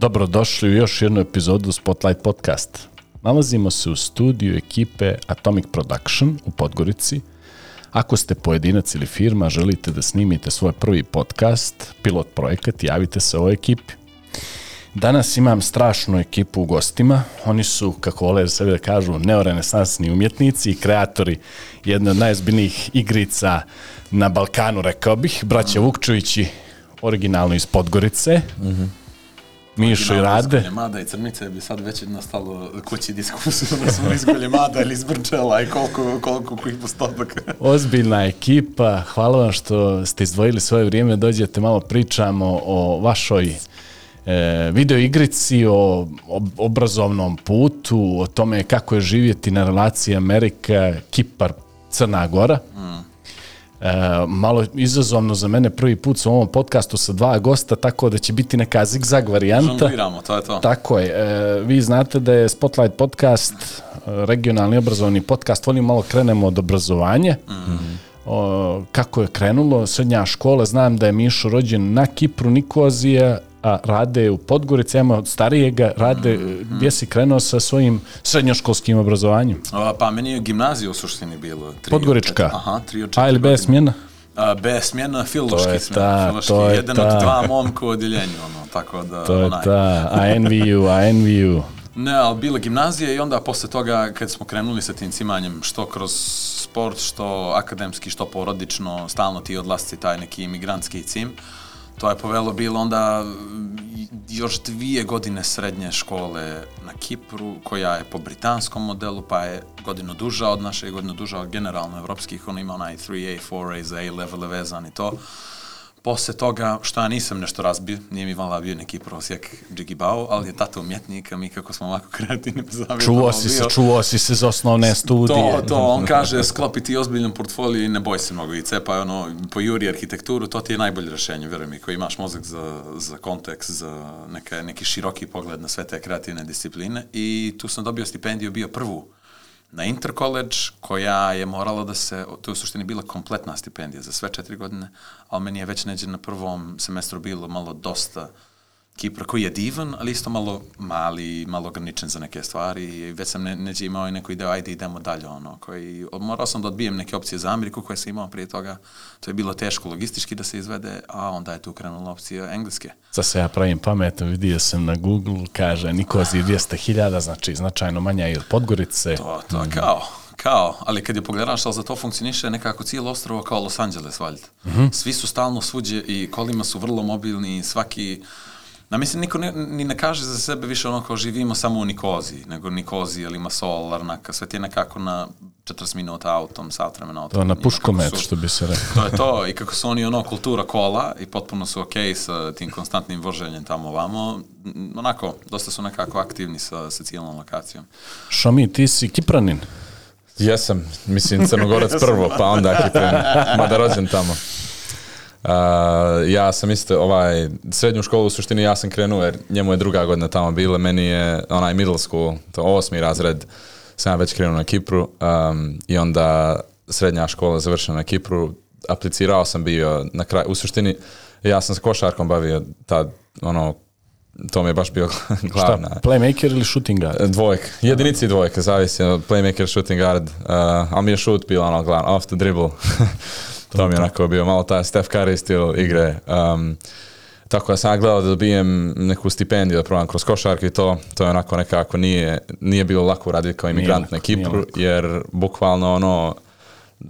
Dobrodošli u još jednu epizodu Spotlight Podcast. Nalazimo se u studiju ekipe Atomic Production u Podgorici. Ako ste pojedinac ili firma, želite da snimite svoj prvi podcast, pilot projekat, javite se ovoj ekipi. Danas imam strašnu ekipu u gostima. Oni su, kako vole sebe da kažu, neorenesansni umjetnici i kreatori jedne od najzbiljnijih igrica na Balkanu, rekao bih. Braća Vukčevići, originalno iz Podgorice. Mm -hmm. Mišo i Rade. Mada i Crnice bi sad već nastalo kući diskusiju da smo izgolje Mada ili iz Brčela i koliko, koliko kojih postotaka. Ozbiljna ekipa, hvala vam što ste izdvojili svoje vrijeme, dođete malo pričamo o vašoj e, video igrici, o, o obrazovnom putu, o tome kako je živjeti na relaciji Amerika, Kipar, Crna Gora. Mm. E, malo izazovno za mene prvi put u ovom podcastu sa dva gosta, tako da će biti neka zigzag varijanta. Žongliramo, to je to. Tako je. E, vi znate da je Spotlight podcast, regionalni obrazovni podcast, volim malo krenemo od obrazovanja. Mm -hmm. o, kako je krenulo, srednja škola, znam da je Mišo rođen na Kipru, Nikozija, a rade u Podgorici, ima od starijega, rade, mm, gdje si krenuo sa svojim srednjoškolskim obrazovanjem? A, pa meni je gimnazija u suštini bilo. Tri, Podgorička? Četiri, aha, tri od četiri A ili bez smjena? A, bez smjena, filološki smjena. Filološki, to je jedan ta. od dva momka u odjeljenju, ono, tako da... To je onaj. ta, a NVU, a NVU. Ne, ali bila gimnazija i onda posle toga kad smo krenuli sa tim cimanjem, što kroz sport, što akademski, što porodično, stalno ti odlasci taj neki imigrantski cim, to je povelo bilo onda još dvije godine srednje škole na Kipru, koja je po britanskom modelu, pa je godinu duža od naše, godinu duža od generalno evropskih, on ima onaj 3A, 4A za A-level vezan i to. Posle toga, što ja nisam nešto razbio, nije mi vala bio neki prosjek džigibao, ali je tata umjetnik, a mi kako smo ovako kreativni zavjetno. Čuo si se, čuo si se za osnovne studije. To, to, on kaže, sklopi ti ozbiljan portfolio i ne boj se mnogo i cepa, ono, po juri arhitekturu, to ti je najbolje rešenje, veruj mi, koji imaš mozak za, za kontekst, za neka, neki široki pogled na sve te kreativne discipline i tu sam dobio stipendiju, bio prvu na Intercollege, koja je morala da se, to je u suštini bila kompletna stipendija za sve četiri godine, ali meni je već neđe na prvom semestru bilo malo dosta Kipra koji je divan, ali isto malo mali, malo ograničen za neke stvari i već sam ne, neđe imao i neku ideju, ajde idemo dalje, ono, koji, morao sam da odbijem neke opcije za Ameriku koje sam imao prije toga, to je bilo teško logistički da se izvede, a onda je tu krenula opcija engleske. Za se ja pravim pametno, vidio sam na Google, kaže Nikozi 200.000, znači značajno manja i od Podgorice. To, to, mm. kao, kao, ali kad je pogledaš, ali za to funkcioniše nekako cijelo ostrovo kao Los Angeles, valjda. Mm -hmm. Svi su stalno svuđe i kolima su vrlo mobilni i svaki, Na mislim, niko ne, ni ne kaže za sebe više ono kao živimo samo u Nikoziji, nego Nikoziji ili Masol, Larnaka, sve ti je nekako na 40 minuta autom, sat vremena autom. To na puškomet, što bi se rekao. To je to, i kako su oni ono kultura kola i potpuno su okej okay sa tim konstantnim voženjem tamo ovamo, onako, dosta su nekako aktivni sa, sa cijelom lokacijom. Šomi, ti si Kipranin? Jesam, mislim Crnogorac prvo, pa onda Kipranin, mada rođen tamo. Uh, ja sam isto ovaj srednju školu u suštini ja sam krenuo jer njemu je druga godina tamo bila, meni je onaj middle school, to osmi razred sam ja već krenuo na Kipru um, i onda srednja škola završena na Kipru, aplicirao sam bio na kraj, u suštini ja sam se košarkom bavio tad, ono, to mi je baš bio glavna. Šta, playmaker ili shooting guard? Dvojk, jedinici i dvojka, zavisi playmaker, shooting guard, uh, ali mi je shoot bio ono glavno, off the dribble. to mi je onako bio malo taj Steph Curry stil igre. Um, tako da sam ja gledao da dobijem neku stipendiju da probam kroz košarku i to, to je onako nekako nije, nije bilo lako raditi kao imigrant lako, na Kipru, jer bukvalno ono,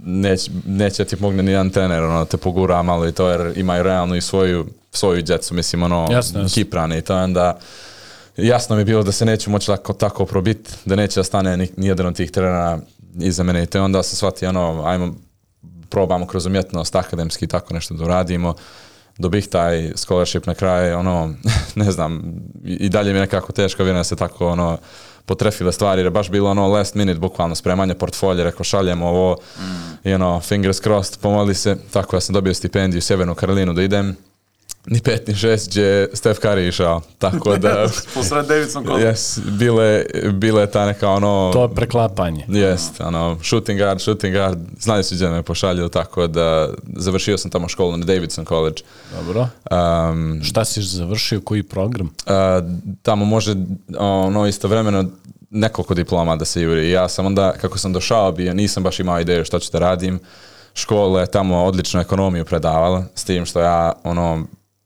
neć, neće ti pomogne ni jedan trener, ono, te pogura malo i to, jer imaju realno i svoju, svoju djecu, mislim, ono, Jasno, jasno. Kiprane i to, onda jasno mi je bilo da se neću moći tako, tako probiti, da neće da stane ni, nijedan od tih trenera iza mene i to onda se shvati, ono, ajmo probamo kroz umjetnost, akademski tako nešto da uradimo, dobih taj scholarship na kraj, ono, ne znam, i dalje mi je nekako teško, vjerujem da se tako, ono, potrefile stvari, jer je baš bilo ono last minute, bukvalno spremanje portfolje, rekao šaljemo ovo, mm. i ono, fingers crossed, pomoli se, tako da sam dobio stipendiju u Sjevernu Karolinu da idem, ni pet ni šest gdje Steph Curry išao. Tako da... Posred Davidson College. Yes, bile, bile ta neka ono... To je preklapanje. Jest, ono, shooting guard, shooting guard, znali su gdje me pošalju, tako da završio sam tamo školu na Davidson College. Dobro. Um, Šta si završio, koji program? uh, tamo može ono istovremeno nekoliko diploma da se juri. Ja sam onda, kako sam došao bio, nisam baš imao ideju šta ću da radim. Škole tamo odličnu ekonomiju predavala, s tim što ja, ono,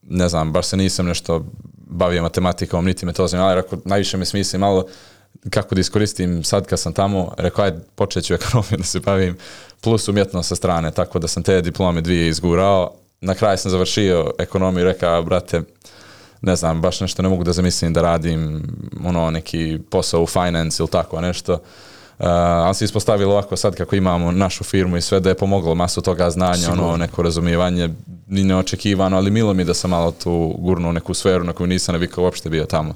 ne znam, baš se nisam nešto bavio matematikom, niti metodom, ali rekao, najviše me smisli malo kako da iskoristim sad kad sam tamo, rekao, ajde, počet ću ekonomiju da se bavim, plus umjetnost sa strane, tako da sam te diplome dvije izgurao. Na kraju sam završio ekonomiju i rekao, brate, ne znam, baš nešto ne mogu da zamislim da radim ono neki posao u finance ili tako nešto. Uh, ali se ispostavilo ovako sad kako imamo našu firmu i sve da je pomoglo masu toga znanja, ono neko razumijevanje ni neočekivano, ali milo mi da sam malo tu gurnuo neku sferu na koju nisam navikao uopšte bio tamo.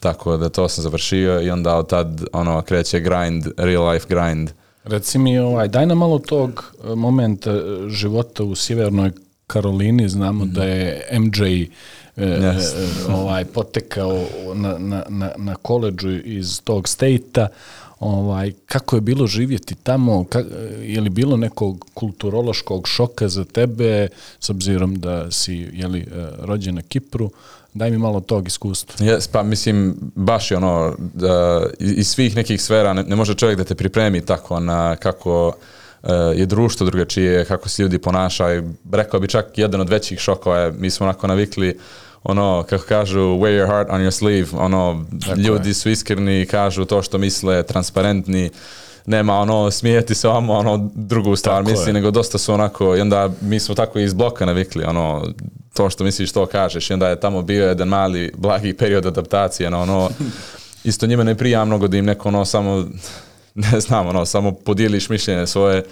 Tako da to sam završio i onda od tad ono kreće grind, real life grind. Reci mi, ovaj, daj nam malo tog e, momenta e, života u Sjevernoj Karolini, znamo da je MJ e, Yes. e, ovaj, potekao na, na, na, na koleđu iz tog stejta, ovaj, kako je bilo živjeti tamo, ka, je li bilo nekog kulturološkog šoka za tebe, s obzirom da si jeli, e, rođen na Kipru, daj mi malo tog iskustva. Yes, pa mislim, baš je ono, da, iz svih nekih sfera ne, ne može čovjek da te pripremi tako na kako uh, je društvo drugačije, kako se ljudi ponašaju. Rekao bi čak jedan od većih šokova je, mi smo onako navikli ono, kako kažu, wear your heart on your sleeve, ono, ljudi su iskreni, kažu to što misle, transparentni, nema ono smijeti se vamo ono drugu stvar Tako misli je. nego dosta su onako i onda mi smo tako iz bloka navikli ono to što misliš to kažeš i onda je tamo bio jedan mali blagi period adaptacije na ono isto njima ne prija mnogo da im neko ono samo ne znam ono samo podijeliš mišljenje svoje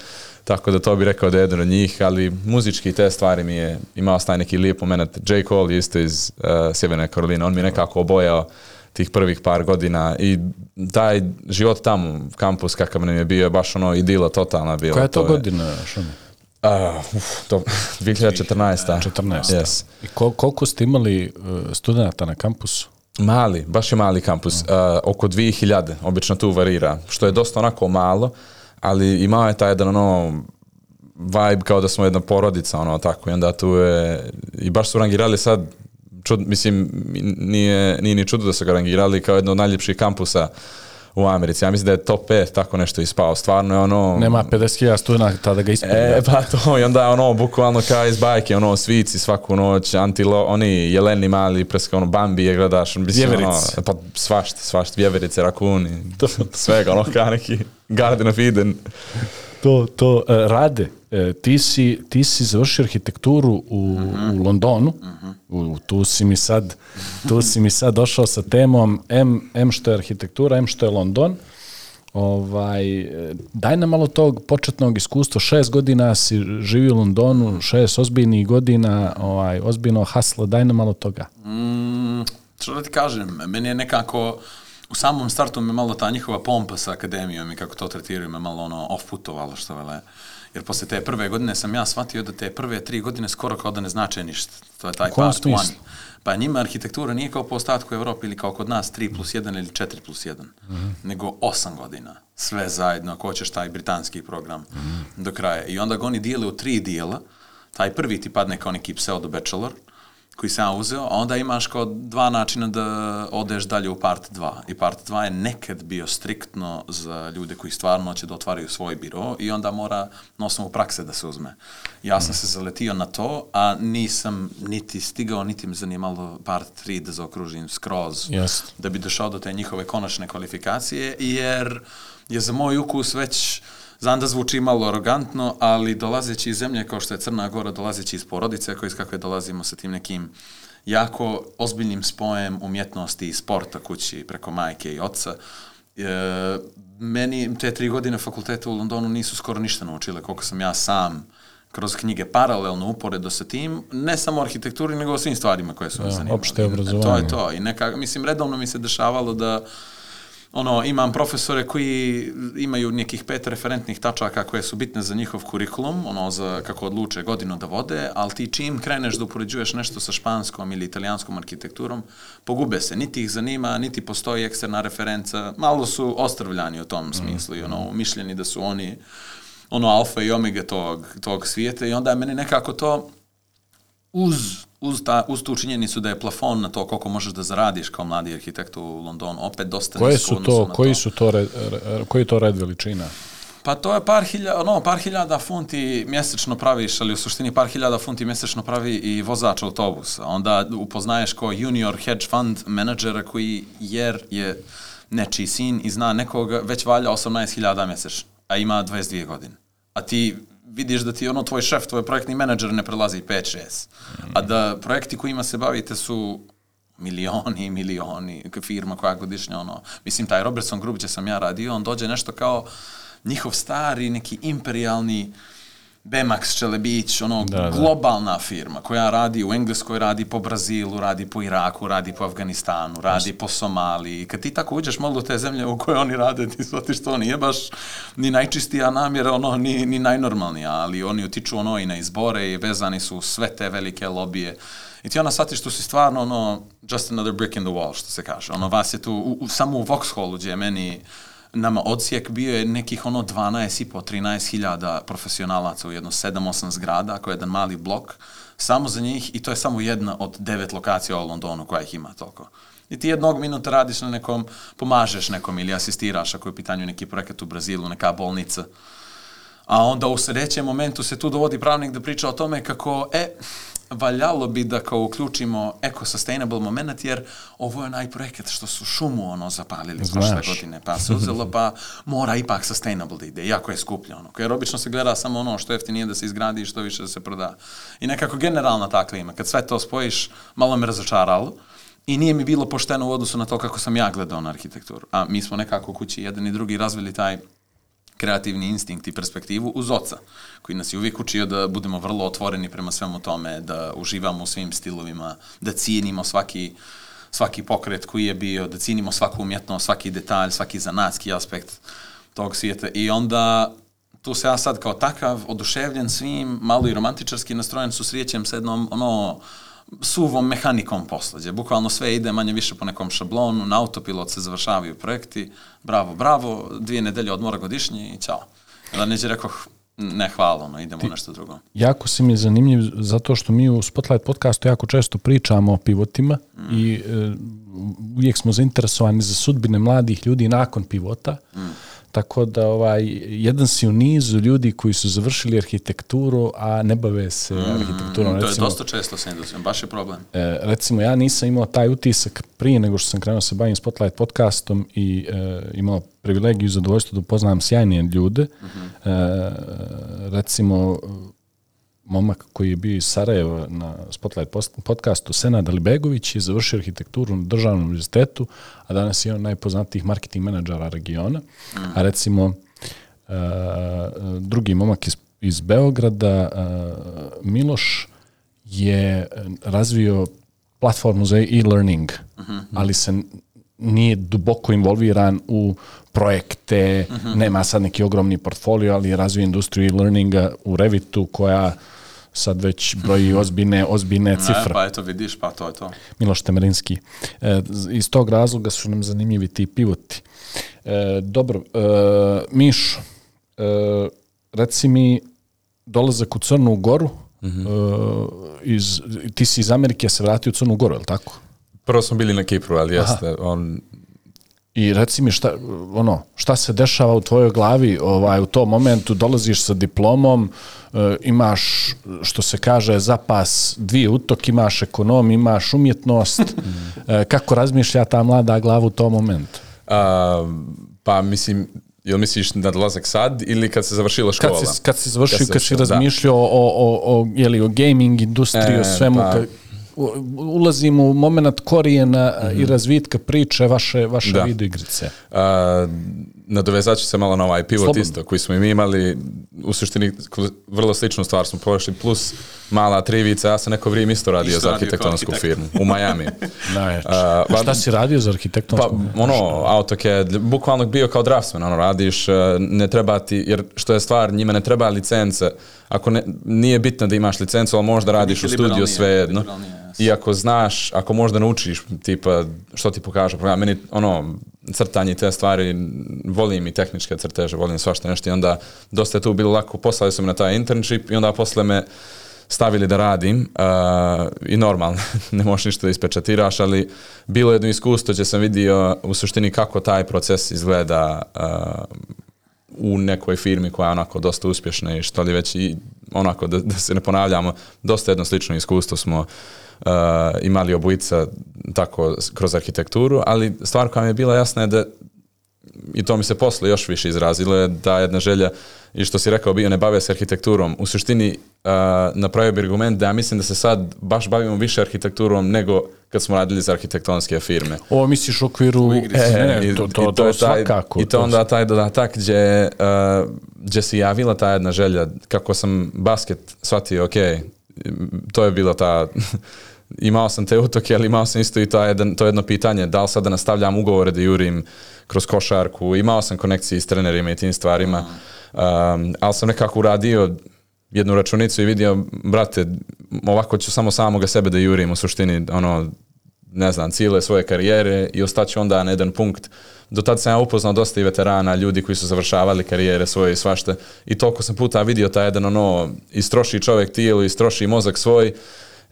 tako da to bi rekao da je jedan od njih ali muzički te stvari mi je imao taj neki lijep moment J. Cole je isto iz uh, Sjeverne Karoline on mi je nekako obojao tih prvih par godina i taj život tamo, kampus kakav nam je bio, je baš ono idila totalna bila. Koja je to je- godina, Šumi? Uh, uf, to, 2014. 14. Yes. I kol, koliko ste imali uh, studenta na kampusu? Mali, baš je mali kampus, uh, oko 2000, obično tu varira, što je dosta onako malo, ali imao je taj jedan ono vibe kao da smo jedna porodica, ono tako, i onda tu je, i baš su rangirali sad, čud, mislim, nije, nije ni čudo da su ga rangirali kao jedno od najljepših kampusa u Americi. Ja mislim da je top 5 tako nešto ispao. Stvarno je ono... Nema 50.000 studenta da ga ispred. E, pa to, i onda ono, bukvalno kao iz bajke, ono, svici svaku noć, antilo, oni jeleni mali, preska ono, bambije gledaš, mislim, ono, pa svašta, svašta, vjeverice, rakuni, svega, ono, kao neki Garden of Eden. To, to, e, Rade, e, ti, si, ti si završio arhitектuru u, u Londonu, u, tu, si mi sad, tu si mi sad došao sa temom M, M što je arhitektura, M što je London. Ovaj, e, daj nam malo tog početnog iskustva. Šest godina si živio u Londonu, šest ozbiljnih godina, ovaj, ozbiljno hasla, daj nam malo toga. Mm, što da ti kažem, meni je nekako, u samom startu me malo ta njihova pompa sa akademijom i kako to tretiraju me malo ono off-putovalo što vele. Jer posle te prve godine sam ja shvatio da te prve tri godine skoro kao da ne znače ništa. To je taj part one. smislu? Pa njima arhitektura nije kao po ostatku Evrope ili kao kod nas 3 plus 1 ili 4 plus 1, nego 8 godina. Sve zajedno, ako hoćeš taj britanski program do kraja. I onda ga oni dijele u tri dijela. Taj prvi ti padne kao neki pseudo bachelor, koji sam uzeo, a onda imaš kao dva načina da odeš dalje u part 2. I part 2 je nekad bio striktno za ljude koji stvarno će da otvaraju svoj biro i onda mora na osnovu prakse da se uzme. Ja sam se zaletio na to, a nisam niti stigao, niti me zanimalo part 3 da zaokružim skroz Jasno. da bi došao do te njihove konačne kvalifikacije, jer je za moj ukus već Znam da zvuči malo arogantno, ali dolazeći iz zemlje kao što je Crna Gora, dolazeći iz porodice koje iz kakve dolazimo sa tim nekim jako ozbiljnim spojem umjetnosti i sporta kući preko majke i oca, e, meni te tri godine fakulteta u Londonu nisu skoro ništa naučile, koliko sam ja sam kroz knjige paralelno uporedo sa tim, ne samo arhitekturi, nego o svim stvarima koje su me zanimale. opšte obrazovanje. To je to. I neka, mislim, redovno mi se dešavalo da ono, imam profesore koji imaju nekih pet referentnih tačaka koje su bitne za njihov kurikulum, ono, za kako odluče godinu da vode, ali ti čim kreneš da upoređuješ nešto sa španskom ili italijanskom arhitekturom, pogube se. Niti ih zanima, niti postoji eksterna referenca. Malo su ostrvljani u tom smislu i ono, mišljeni da su oni ono alfa i omega tog, tog svijeta i onda meni nekako to uz, uz, ta, uz tu činjenicu da je plafon na to koliko možeš da zaradiš kao mladi arhitekt u Londonu, opet dosta Koje su to, koji su to, red, re- koji to red veličina? Pa to je par hiljada, no, par hiljada funti mjesečno praviš, ali u suštini par hiljada funti mjesečno pravi i vozač autobusa. Onda upoznaješ kao junior hedge fund menadžera koji jer je nečiji sin i zna nekoga već valja 18.000 mjesečno, a ima 22 godine. A ti vidiš da ti ono tvoj šef, tvoj projektni menadžer ne prelazi 5-6. A da projekti kojima se bavite su milioni, milioni, firma koja godišnja, ono, mislim, taj Robertson Group gdje sam ja radio, on dođe nešto kao njihov stari, neki imperialni Bemax Čelebić, ono, Da, da. globalna firma koja radi u Engleskoj, radi po Brazilu, radi po Iraku, radi po Afganistanu, radi po Somaliji. Kad ti tako uđeš malo u te zemlje u koje oni rade, ti shvatiš to nije baš ni najčistija namjera, ono, ni, ni najnormalnija, ali oni utiču ono i na izbore i vezani su sve te velike lobije. I ti onda shvatiš tu si stvarno ono, just another brick in the wall, što se kaže. Ono, vas je tu, u, u, samo u Vauxhallu gdje je meni nama odsjek bio je nekih ono 12 i po 13 hiljada profesionalaca u jedno 7-8 zgrada, koji je jedan mali blok, samo za njih i to je samo jedna od devet lokacija u Londonu koja ih ima toliko. I ti jednog minuta radiš na nekom, pomažeš nekom ili asistiraš ako je u pitanju neki projekat u Brazilu, neka bolnica. A onda u sljedećem momentu se tu dovodi pravnik da priča o tome kako, e, valjalo bi da kao uključimo eco-sustainable moment, jer ovo je onaj projekat što su šumu ono zapalili prošle godine, pa se uzelo, pa mora ipak sustainable da ide, iako je skuplje ono. Jer obično se gleda samo ono što jeftinije da se izgradi i što više da se proda. I nekako generalna ta klima, kad sve to spojiš, malo me razočaralo. I nije mi bilo pošteno u odnosu na to kako sam ja gledao na arhitekturu. A mi smo nekako u kući jedan i drugi razvili taj kreativni instinkt i perspektivu uz oca, koji nas je uvijek učio da budemo vrlo otvoreni prema svemu tome, da uživamo u svim stilovima, da cijenimo svaki, svaki pokret koji je bio, da cijenimo svaku umjetnost, svaki detalj, svaki zanatski aspekt tog svijeta. I onda tu se ja sad kao takav, oduševljen svim, malo i romantičarski nastrojen, susrijećem sa jednom, ono, suvom mehanikom posla, gdje bukvalno sve ide manje više po nekom šablonu, na autopilot se završavaju projekti, bravo, bravo, dvije nedelje odmora godišnje i čao. Da neđe rekao, ne hvala, ono, idemo u nešto drugo. Jako si mi zanimljiv zato što mi u Spotlight podcastu jako često pričamo o pivotima Mm. i e, uvijek smo zainteresovani za sudbine mladih ljudi nakon pivota. Mm. Tako da ovaj, jedan si u nizu ljudi koji su završili arhitekturu, a ne bave se arhitekturom. Mm, to je Recimo, dosta često sa industrijom, baš je problem. E, recimo, ja nisam imao taj utisak prije nego što sam krenuo se bavim Spotlight podcastom i e, imao privilegiju i zadovoljstvo da upoznam sjajne ljude. E, recimo, momak koji je bio iz Sarajeva na Spotlight podcastu, Senad Alibegović, je završio arhitектuru na državnom univerzitetu, a danas je on najpoznatijih marketing menadžera regiona. A recimo, e, drugi momak iz, iz Beograda, e, Miloš, je razvio platformu za e-learning, ali se nije duboko involviran u projekte, nema sad neki ogromni portfolio, ali je razvio industriju e-learninga u Revitu koja sad već broji ozbiljne, ozbiljne Ne, cifre. pa eto vidiš, pa to je to. Miloš Temerinski. E, iz tog razloga su nam zanimljivi ti pivoti. E, dobro, e, Mišo, e, reci mi dolazak u Crnu Goru, e, iz, ti si iz Amerike se vratio u Crnu Goru, je li tako? Prvo smo bili na Kipru, ali jeste, on, I reci mi šta, ono, šta se dešava u tvojoj glavi ovaj, u tom momentu, dolaziš sa diplomom, e, imaš, što se kaže, zapas dvije utok, imaš ekonom, imaš umjetnost. E, kako razmišlja ta mlada glava u tom momentu? a, pa mislim, jel misliš na dolazak sad ili kad se završila škola? Kad si, kad si završio, Kad se kad si da. razmišljao o, o, o, jeli, o gaming industriji, o E, svemu, pa- ulazimo u moment korijena i razvitka priče vaše, vaše Da. video igrice. A, nadovezat ću se malo na ovaj pivot Slobodno. isto koji smo i mi imali, u suštini vrlo sličnu stvar smo prošli, plus mala trivica, ja sam neko vrijeme isto radio Isto za arhitektonsku arhitekt. firmu u Miami. Najjače. A, Šta si radio za Pa, arhitektonsku? ono, AutoCAD, bukvalno bio kao draftsman, ono, radiš, uh, ne treba ti, jer što je stvar, njima ne treba licence, ako ne, nije bitno da imaš licencu, ali možda radiš u studiju svejedno. I ako znaš, ako možda naučiš, tipa, što ti pokaže program, meni, ono, crtanje te stvari, volim i tehničke crteže, volim svašta nešto i onda dosta je tu bilo lako, poslali su me na taj internship i onda posle me stavili da radim uh, i normalno, ne možeš ništa da ispečatiraš, ali bilo je jedno iskustvo gdje sam vidio u suštini kako taj proces izgleda uh, u nekoj firmi koja je onako dosta uspješna i što li već i onako da, da se ne ponavljamo, dosta jedno slično iskustvo smo uh, imali obojica tako kroz arhitekturu, ali stvar koja mi je bila jasna je da i to mi se posle još više izrazilo je da jedna želja i što si rekao bio ne bave se arhitekturom. U suštini uh, napravio bi argument da ja mislim da se sad baš bavimo više arhitekturom nego kad smo radili za arhitektonske firme. Ovo misliš u okviru... E, ne, I- to, i to, to, je taj- svakako. I to onda taj dodatak gdje, uh, gdje se javila ta jedna želja, kako sam basket shvatio, ok, to je bila ta, imao sam te utoke, ali imao sam isto i to, jedan, to jedno pitanje, da li sad da nastavljam ugovore da jurim kroz košarku, imao sam konekcije s trenerima i tim stvarima, um, ali sam nekako uradio jednu računicu i vidio, brate, ovako ću samo samoga sebe da jurim u suštini, ono, ne znam, cijele svoje karijere i ostaću onda na jedan punkt. Do tad sam ja upoznao dosta i veterana, ljudi koji su završavali karijere svoje i svašta. I toliko sam puta vidio taj jedan ono, istroši čovjek tijelo, istroši mozak svoj,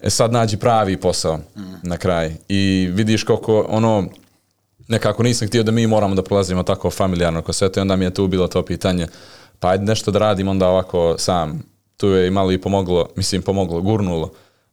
e sad nađi pravi posao na kraj. I vidiš koliko ono, nekako nisam htio da mi moramo da prolazimo tako familijarno ko sve to i onda mi je tu bilo to pitanje pa ajde nešto da radim onda ovako sam. Tu je i malo i pomoglo, mislim pomoglo, gurnulo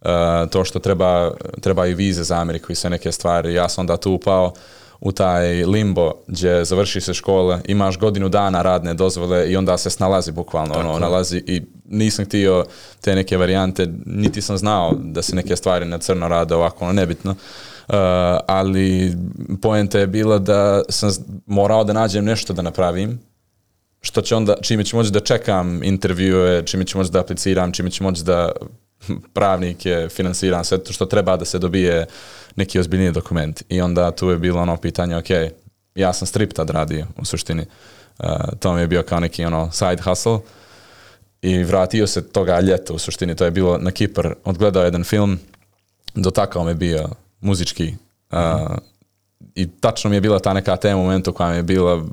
uh, to što treba, treba i vize za Ameriku i sve neke stvari. Ja sam onda tu upao u taj limbo gdje završi se škola, imaš godinu dana radne dozvole i onda se snalazi bukvalno, ono, nalazi i nisam htio te neke varijante, niti sam znao da se neke stvari na crno rade ovako, ono, nebitno. Uh, ali poenta je bila da sam morao da nađem nešto da napravim, što će onda, čime ću moći da čekam intervjue, čime ću moći da apliciram, čime ću moći da pravnike finansiram, sve to što treba da se dobije neki ozbiljniji dokument. I onda tu je bilo ono pitanje, ok, ja sam strip tad radio u suštini. Uh, to mi je bio kao neki ono side hustle. I vratio se toga ljeta u suštini, to je bilo na Kipar, odgledao jedan film, dotakao me bio muzički. Uh, i tačno mi je bila ta neka tema u momentu koja mi je bila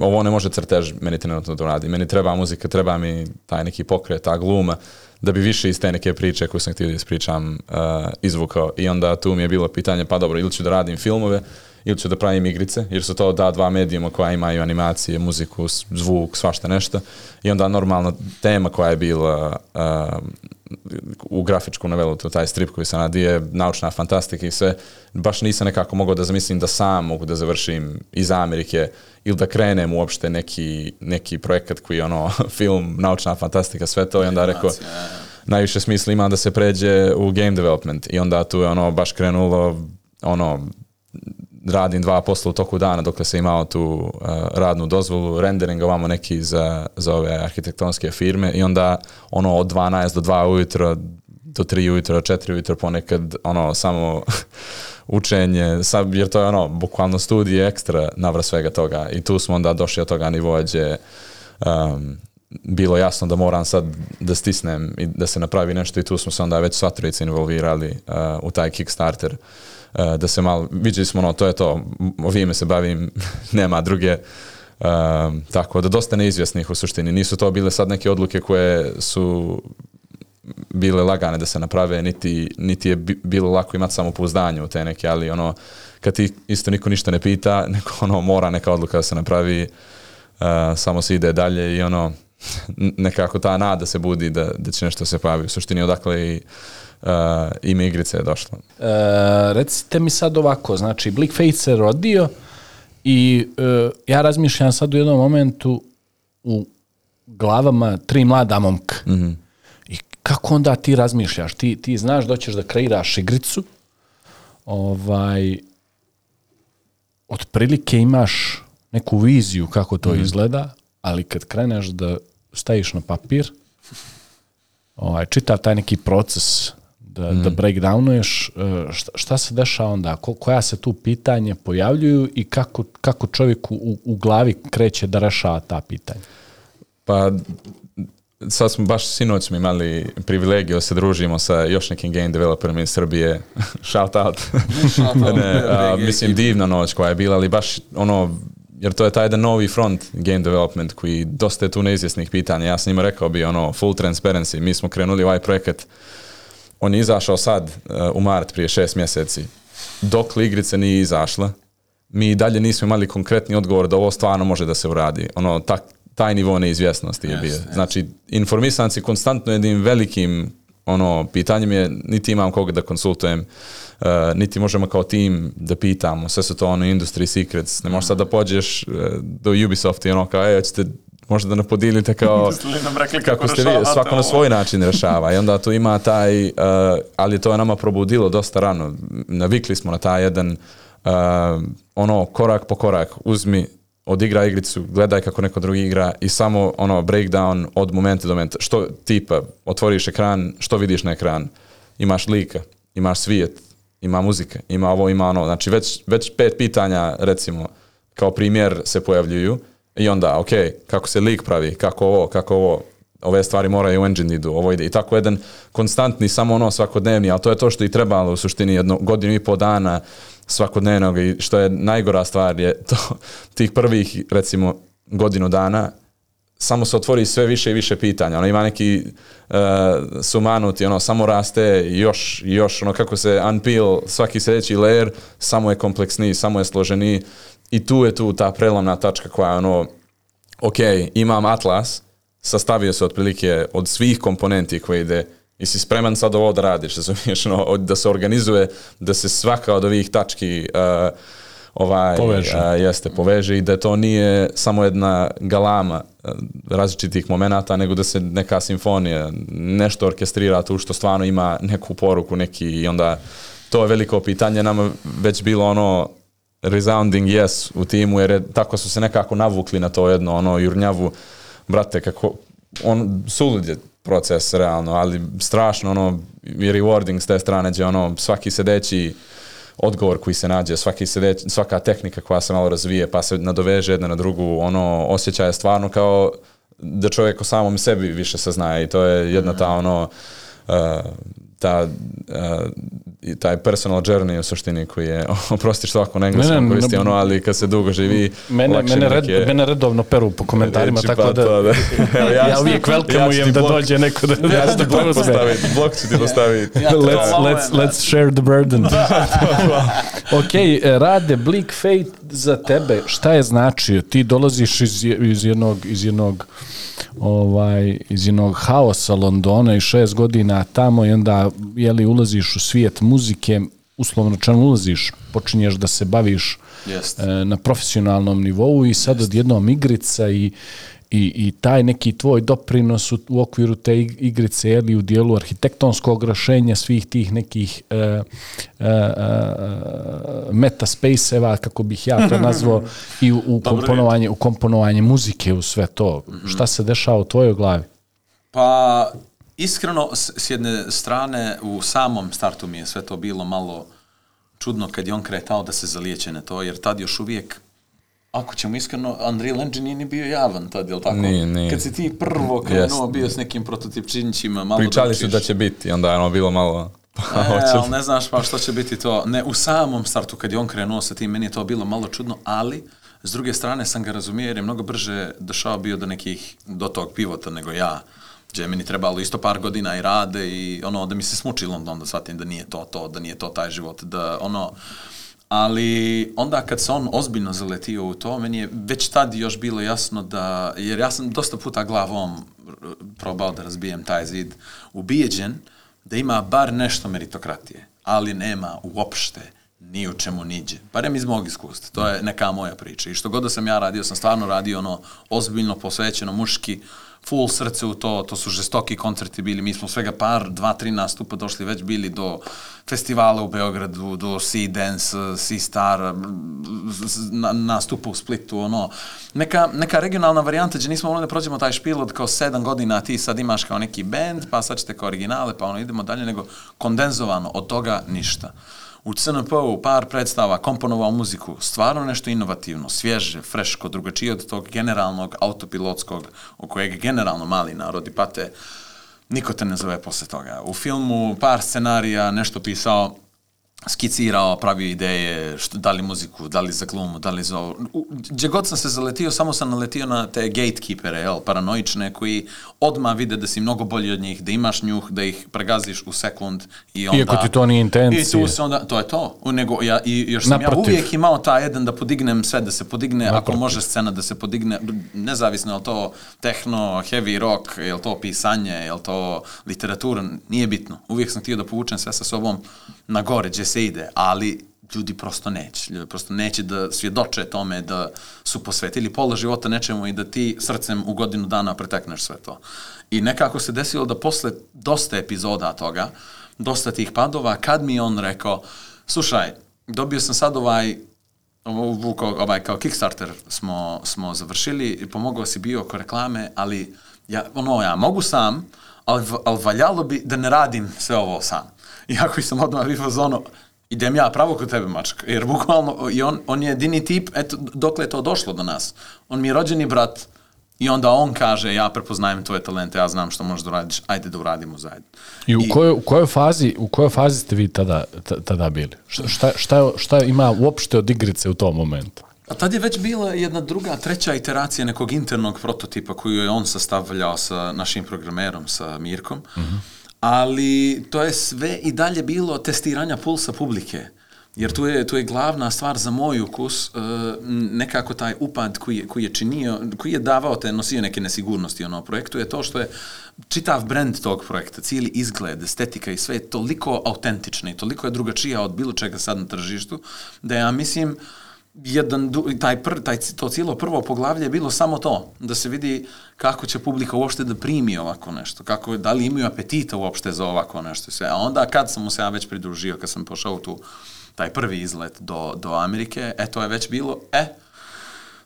ovo ne može crtež meni trenutno da radi. Meni treba muzika, treba mi taj neki pokret, ta gluma, da bi više iz te neke priče koju sam htio da ispričam uh, izvukao. I onda tu mi je bilo pitanje, pa dobro, ili ću da radim filmove, ili ću da pravim igrice, jer su to da dva medijuma koja imaju animacije, muziku, zvuk, svašta nešto. I onda normalno tema koja je bila uh, u grafičku novelu, to taj strip koji sam radio je naučna fantastika i sve, baš nisam nekako mogao da zamislim da sam mogu da završim iz Amerike ili da krenem uopšte neki, neki projekat koji je ono film, naučna fantastika, sve to i onda rekao najviše smisla ima da se pređe u game development. I onda tu je ono baš krenulo ono radim dva posla u toku dana dok sam imao tu uh, radnu dozvolu, rendering ovamo neki za, za ove arhitektonske firme i onda ono od 12 do 2 ujutro do 3 ujutro, 4 ujutro ponekad ono samo učenje, sad, jer to je ono bukvalno studije ekstra navra svega toga i tu smo onda došli od toga nivoa gdje um, bilo jasno da moram sad da stisnem i da se napravi nešto i tu smo se onda već sva trojica involvirali uh, u taj Kickstarter. uh, da se malo, vidjeli smo ono, to je to, ovime se bavim, nema druge, um, tako da dosta neizvjesnih u suštini, nisu to bile sad neke odluke koje su bile lagane da se naprave, niti, niti je bi- bilo lako imati samopouzdanje u te neke, ali ono, kad ti isto niko ništa ne pita, neko ono mora neka odluka da se napravi, uh, samo se ide dalje i ono, nekako ta nada se budi da, da će nešto se pojavi. U suštini odakle i uh, ime igrice je došlo. E, recite mi sad ovako, znači Blickface se rodio i e, ja razmišljam sad u jednom momentu u glavama tri mlada momka. I kako onda ti razmišljaš? Ti, ti znaš da ćeš da kreiraš igricu, ovaj, otprilike imaš neku viziju kako to izgleda, ali kad kreneš da staviš na papir, ovaj, čitav taj neki proces da, da breakdownuješ, e, šta, šta se dešava onda, Ko, koja se tu pitanje pojavljuju i kako, kako čovjek u, u glavi kreće da rešava ta pitanja. Pa sad smo baš sinoć smo imali privilegiju da se družimo sa još nekim game developerima iz Srbije. Shout out. Shout out, ne, a, mislim divna noć koja je bila, ali baš ono jer to je taj jedan novi front game development koji dosta je tu neizvjesnih pitanja. Ja sam njima rekao bi ono full transparency. Mi smo krenuli ovaj projekat on je izašao sad uh, u mart prije šest mjeseci. Dok li igrica nije izašla, mi dalje nismo imali konkretni odgovor da ovo stvarno može da se uradi. Ono, tak, taj nivo neizvjesnosti je Jeste, bio. Znači, informisan si konstantno jednim velikim ono, pitanjem je, niti imam koga da konsultujem, uh, niti možemo kao tim da pitamo, sve su to ono industry secrets, ne možeš sad da pođeš uh, do Ubisoft i ono kao, e, hoćete možda da nam podijelite kao li nam rekli kako kako ste vi, svako na svoj način rešava i onda tu ima taj, uh, ali to je nama probudilo dosta rano, navikli smo na taj jedan uh, ono korak po korak, uzmi odigra igricu, gledaj kako neko drugi igra i samo ono breakdown od momenta do momenta, što tipa, otvoriš ekran, što vidiš na ekran, imaš lika, imaš svijet, ima muzika, ima ovo, ima ono, znači već, već pet pitanja recimo kao primjer se pojavljuju i onda, ok, kako se lik pravi, kako ovo, kako ovo, ove stvari moraju u engine idu, ovo ide. I tako jedan konstantni, samo ono svakodnevni, ali to je to što i trebalo u suštini jedno godinu i pol dana svakodnevnog i što je najgora stvar je to tih prvih recimo godinu dana samo se otvori sve više i više pitanja. Ono ima neki uh, sumanuti, ono samo raste još još ono kako se unpeel svaki sljedeći layer samo je kompleksniji, samo je složeniji i tu je tu ta prelomna tačka koja ono ok, imam atlas, sastavio se otprilike od svih komponenti koje ide i si spreman sad ovo da radiš, razumiješ, no, da se organizuje, da se svaka od ovih tački uh, ovaj, Poveže. uh, jeste, poveže i da to nije samo jedna galama uh, različitih momenata, nego da se neka simfonija, nešto orkestrira tu što stvarno ima neku poruku, neki i onda to je veliko pitanje nama već bilo ono resounding yes u timu, jer je, tako su se nekako navukli na to jedno, ono, jurnjavu, brate, kako, on, sulud je proces, realno, ali strašno, ono, i rewarding s te strane, gdje, ono, svaki sedeći odgovor koji se nađe, svaki sedeć, svaka tehnika koja se malo razvije, pa se nadoveže jedna na drugu, ono, osjećaj je stvarno kao da čovjek o samom sebi više saznaje i to je jedna ta, ono, uh, ta, uh, taj personal journey u suštini koji je, oprosti što ovako na engleskom koristi ono, ali kad se dugo živi, Mene, mene, red, neke mene redovno peru po komentarima, tako pa da, to, da. Evo, ja, ti- uvijek ja welcomeujem ti da blok- dođe neko da, Ja ću ti blok preuzme. postaviti, blok ću ti postaviti. Ja let's, let's, da. let's share the burden. ok, e, rade Bleak Fate za tebe, šta je značio? Ti dolaziš iz, iz jednog, iz jednog ovaj, iz jednog haosa Londona i šest godina tamo i onda jeli, ulaziš u svijet muzike, uslovno rečeno ulaziš, počinješ da se baviš Jeste. e, na profesionalnom nivou i sad odjednom igrica i, i, i taj neki tvoj doprinos u, u okviru te ig- igrice ili u dijelu arhitektonskog rešenja svih tih nekih e, e, e, metaspace-eva, kako bih ja to nazvao, i u, u, komponovanje, u komponovanje muzike u sve to. Šta se dešava u tvojoj glavi? Pa, iskreno, s, jedne strane, u samom startu mi je sve to bilo malo čudno kad je on kretao da se zalijeće na to, jer tad još uvijek, ako ćemo iskreno, Unreal Engine nije ni bio javan tad, jel tako? Nije, nije. Kad si ti prvo krenuo, bio s nekim prototipčinićima, malo Pričali su učiš. da će biti, onda je ono bilo malo... Pa, E, ali ne znaš pa što će biti to. Ne, u samom startu kad je on krenuo sa tim, meni je to bilo malo čudno, ali s druge strane sam ga razumio jer je mnogo brže došao bio do nekih, do tog pivota nego ja. Gdje je meni trebalo isto par godina i rade i ono, da mi se smuči London, da shvatim da nije to to, da nije to taj život, da ono, ali onda kad se on ozbiljno zaletio u to, meni je već tad još bilo jasno da, jer ja sam dosta puta glavom probao da razbijem taj zid, ubijeđen da ima bar nešto meritokratije, ali nema uopšte ni u čemu niđe. Barem iz mog iskustva. To je neka moja priča. I što god da sam ja radio, sam stvarno radio ono ozbiljno, posvećeno, muški, full srce u to, to su žestoki koncerti bili, mi smo svega par, dva, tri nastupa došli, već bili do festivala u Beogradu, do Sea Dance, Sea Star, na, nastupa u Splitu, ono, neka, neka regionalna varijanta gdje nismo mogli da prođemo taj špil od kao sedam godina, a ti sad imaš kao neki band, pa sad ćete kao originale, pa ono idemo dalje, nego kondenzovano, od toga ništa u CNP-u par predstava, komponovao muziku, stvarno nešto inovativno, svježe, freško, drugačije od tog generalnog autopilotskog, o kojeg generalno mali narodi pate, niko te ne zove posle toga. U filmu par scenarija, nešto pisao, skicirao, pravio ideje, što, da li muziku, da li za glumu, da li za ovo. Gdje god sam se zaletio, samo sam naletio na te gatekeepere, jel, paranoične, koji odmah vide da si mnogo bolji od njih, da imaš njuh, da ih pregaziš u sekund i onda... Iako ti to nije intencija. I tu se onda, to je to. Nego, ja, i još sam Naprotiv. ja uvijek imao taj jedan da podignem sve, da se podigne, Naprotiv. ako može scena da se podigne, nezavisno je to tehno, heavy rock, je to pisanje, je to literatura, nije bitno. Uvijek sam htio da povučem sve sa sobom na gore, gdje se ide, ali ljudi prosto neće. Ljudi prosto neće da svjedoče tome da su posvetili pola života nečemu i da ti srcem u godinu dana pretekneš sve to. I nekako se desilo da posle dosta epizoda toga, dosta tih padova, kad mi on rekao, slušaj, dobio sam sad ovaj ovaj kao Kickstarter smo, smo završili i pomogao si bio oko reklame, ali ja, ono, ja mogu sam, ali, ali valjalo bi da ne radim sve ovo sam. Iako sam odmah vidio zono, idem ja pravo kod tebe, mačka. Jer bukvalno, i on, on je jedini tip, eto, dokle je to došlo do nas. On mi je rođeni brat, i onda on kaže, ja prepoznajem tvoje talente, ja znam što možeš da uradiš, ajde da uradimo zajedno. I u, I, kojoj, u, kojoj, fazi, u kojoj fazi ste vi tada, tada bili? Šta, šta, šta, šta ima uopšte od igrice u tom momentu? A tad je već bila jedna druga, treća iteracija nekog internog prototipa koju je on sastavljao sa našim programerom, sa Mirkom. Mm -hmm ali to je sve i dalje bilo testiranja pulsa publike. Jer tu je, tu je glavna stvar za moj ukus, uh, nekako taj upad koji je, koji je činio, koji je davao te, nosio neke nesigurnosti ono projektu, je to što je čitav brand tog projekta, cijeli izgled, estetika i sve je toliko autentično i toliko je drugačija od bilo čega sad na tržištu, da ja mislim, uh, jedan, taj, pr, taj, to cijelo prvo poglavlje je bilo samo to, da se vidi kako će publika uopšte da primi ovako nešto, kako, da li imaju apetita uopšte za ovako nešto sve. A onda kad sam mu se ja već pridružio, kad sam pošao tu taj prvi izlet do, do Amerike, e, to je već bilo, e,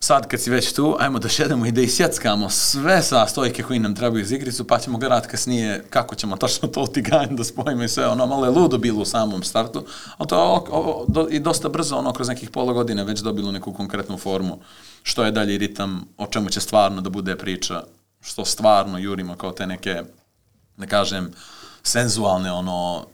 sad kad si već tu, ajmo da šedemo i da isjeckamo sve sastojke koji nam trebaju iz igricu, pa ćemo gledati kasnije kako ćemo točno to tiganje da spojimo i sve, ono malo je ludo bilo u samom startu, ali to je o, o, do, i dosta brzo, ono, kroz nekih pola godine već dobilo neku konkretnu formu, što je dalje ritam, o čemu će stvarno da bude priča, što stvarno jurimo kao te neke, da kažem, senzualne, ono,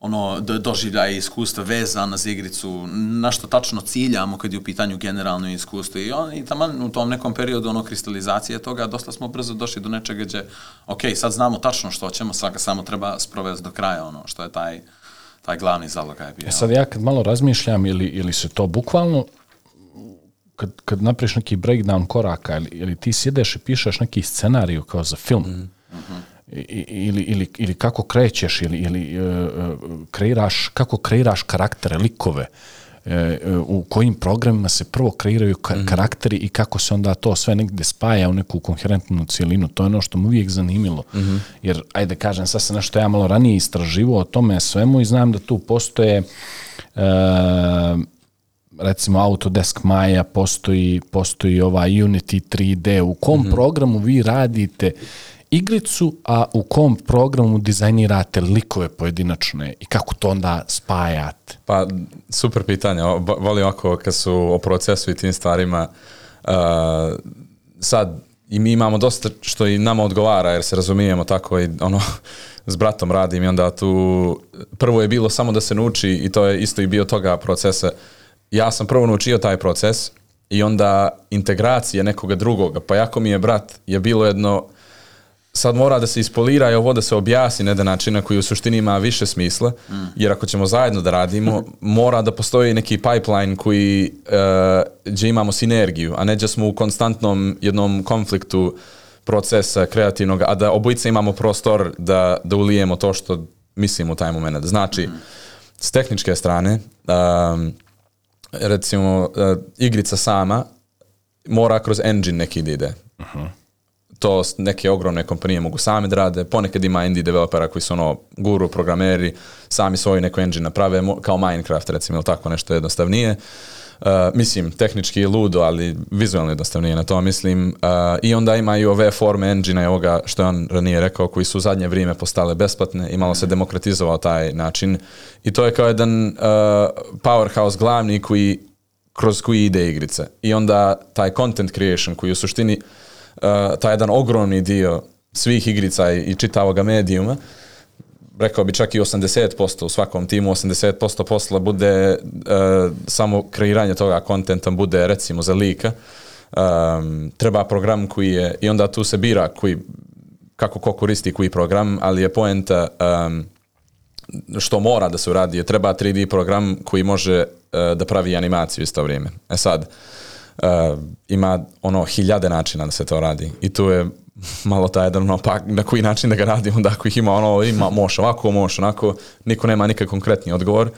ono doživljaje iskustva vezana za igricu, na što tačno ciljamo kad je u pitanju generalno iskustvo. I, on, i taman u tom nekom periodu ono kristalizacije toga, dosta smo brzo došli do nečega gdje, ok, sad znamo tačno što ćemo, svaka samo treba sprovesti do kraja ono što je taj, taj glavni zalogaj bio. E sad ja kad malo razmišljam ili, ili se to bukvalno kad, kad napriš neki breakdown koraka ili, ili ti sjedeš i pišeš neki scenariju kao za film, mm -hmm ili, ili, ili kako krećeš ili, ili uh, kreiraš, kako kreiraš karaktere, likove, uh, u kojim programima se prvo kreiraju ka mm karakteri i kako se onda to sve negde spaja u neku koherentnu cijelinu. To je ono što me uvijek zanimilo. Mm -hmm. Jer, ajde kažem, sad se nešto ja malo ranije istraživo o tome svemu i znam da tu postoje uh, recimo Autodesk Maya, postoji, postoji ovaj Unity 3D, u kom mm -hmm. programu vi radite igricu, a u kom programu dizajnirate likove pojedinačne i kako to onda spajate? Pa, super pitanje. Volim ako kad su o procesu i tim stvarima uh, sad i mi imamo dosta što i nama odgovara jer se razumijemo tako i ono s bratom radim i onda tu prvo je bilo samo da se nauči i to je isto i bio toga procesa. Ja sam prvo naučio taj proces i onda integracija nekoga drugoga. Pa jako mi je brat je bilo jedno sad mora da se ispolira i ovo da se objasni na jedan način na koji u suštini ima više smisla, mm. jer ako ćemo zajedno da radimo, mora da postoji neki pipeline koji, uh, gdje imamo sinergiju, a ne da smo u konstantnom jednom konfliktu procesa kreativnog, a da obojice imamo prostor da, da ulijemo to što mislimo u taj moment. Znači, mm. s tehničke strane, um, recimo, uh, igrica sama mora kroz engine neki da ide. To neke ogromne kompanije mogu sami da rade, ponekad ima indie developera koji su ono guru, programeri, sami svoj neko engine naprave, kao Minecraft recimo, ili tako nešto jednostavnije. Uh, mislim, tehnički je ludo, ali vizualno jednostavnije na to mislim. Uh, I onda ima i ove forme engine ovoga što je on ranije rekao, koji su u zadnje vrijeme postale besplatne i malo se demokratizovao taj način. I to je kao jedan uh, powerhouse glavni koji kroz koji ide igrice. I onda taj content creation koji u suštini uh, taj jedan ogromni dio svih igrica i, i čitavoga medijuma, rekao bi čak i 80% u svakom timu, 80% posla bude uh, samo kreiranje toga kontenta bude recimo za lika. Um, treba program koji je, i onda tu se bira koji, kako ko koristi koji program, ali je poenta um, što mora da se uradi je treba 3D program koji može e, da pravi animaciju isto vrijeme. E sad, e, ima ono hiljade načina da se to radi i tu je malo taj jedan ono, pa na koji način da ga radi onda ako ih ima ono, ima moš ovako, moš onako, niko nema nikak konkretni odgovor.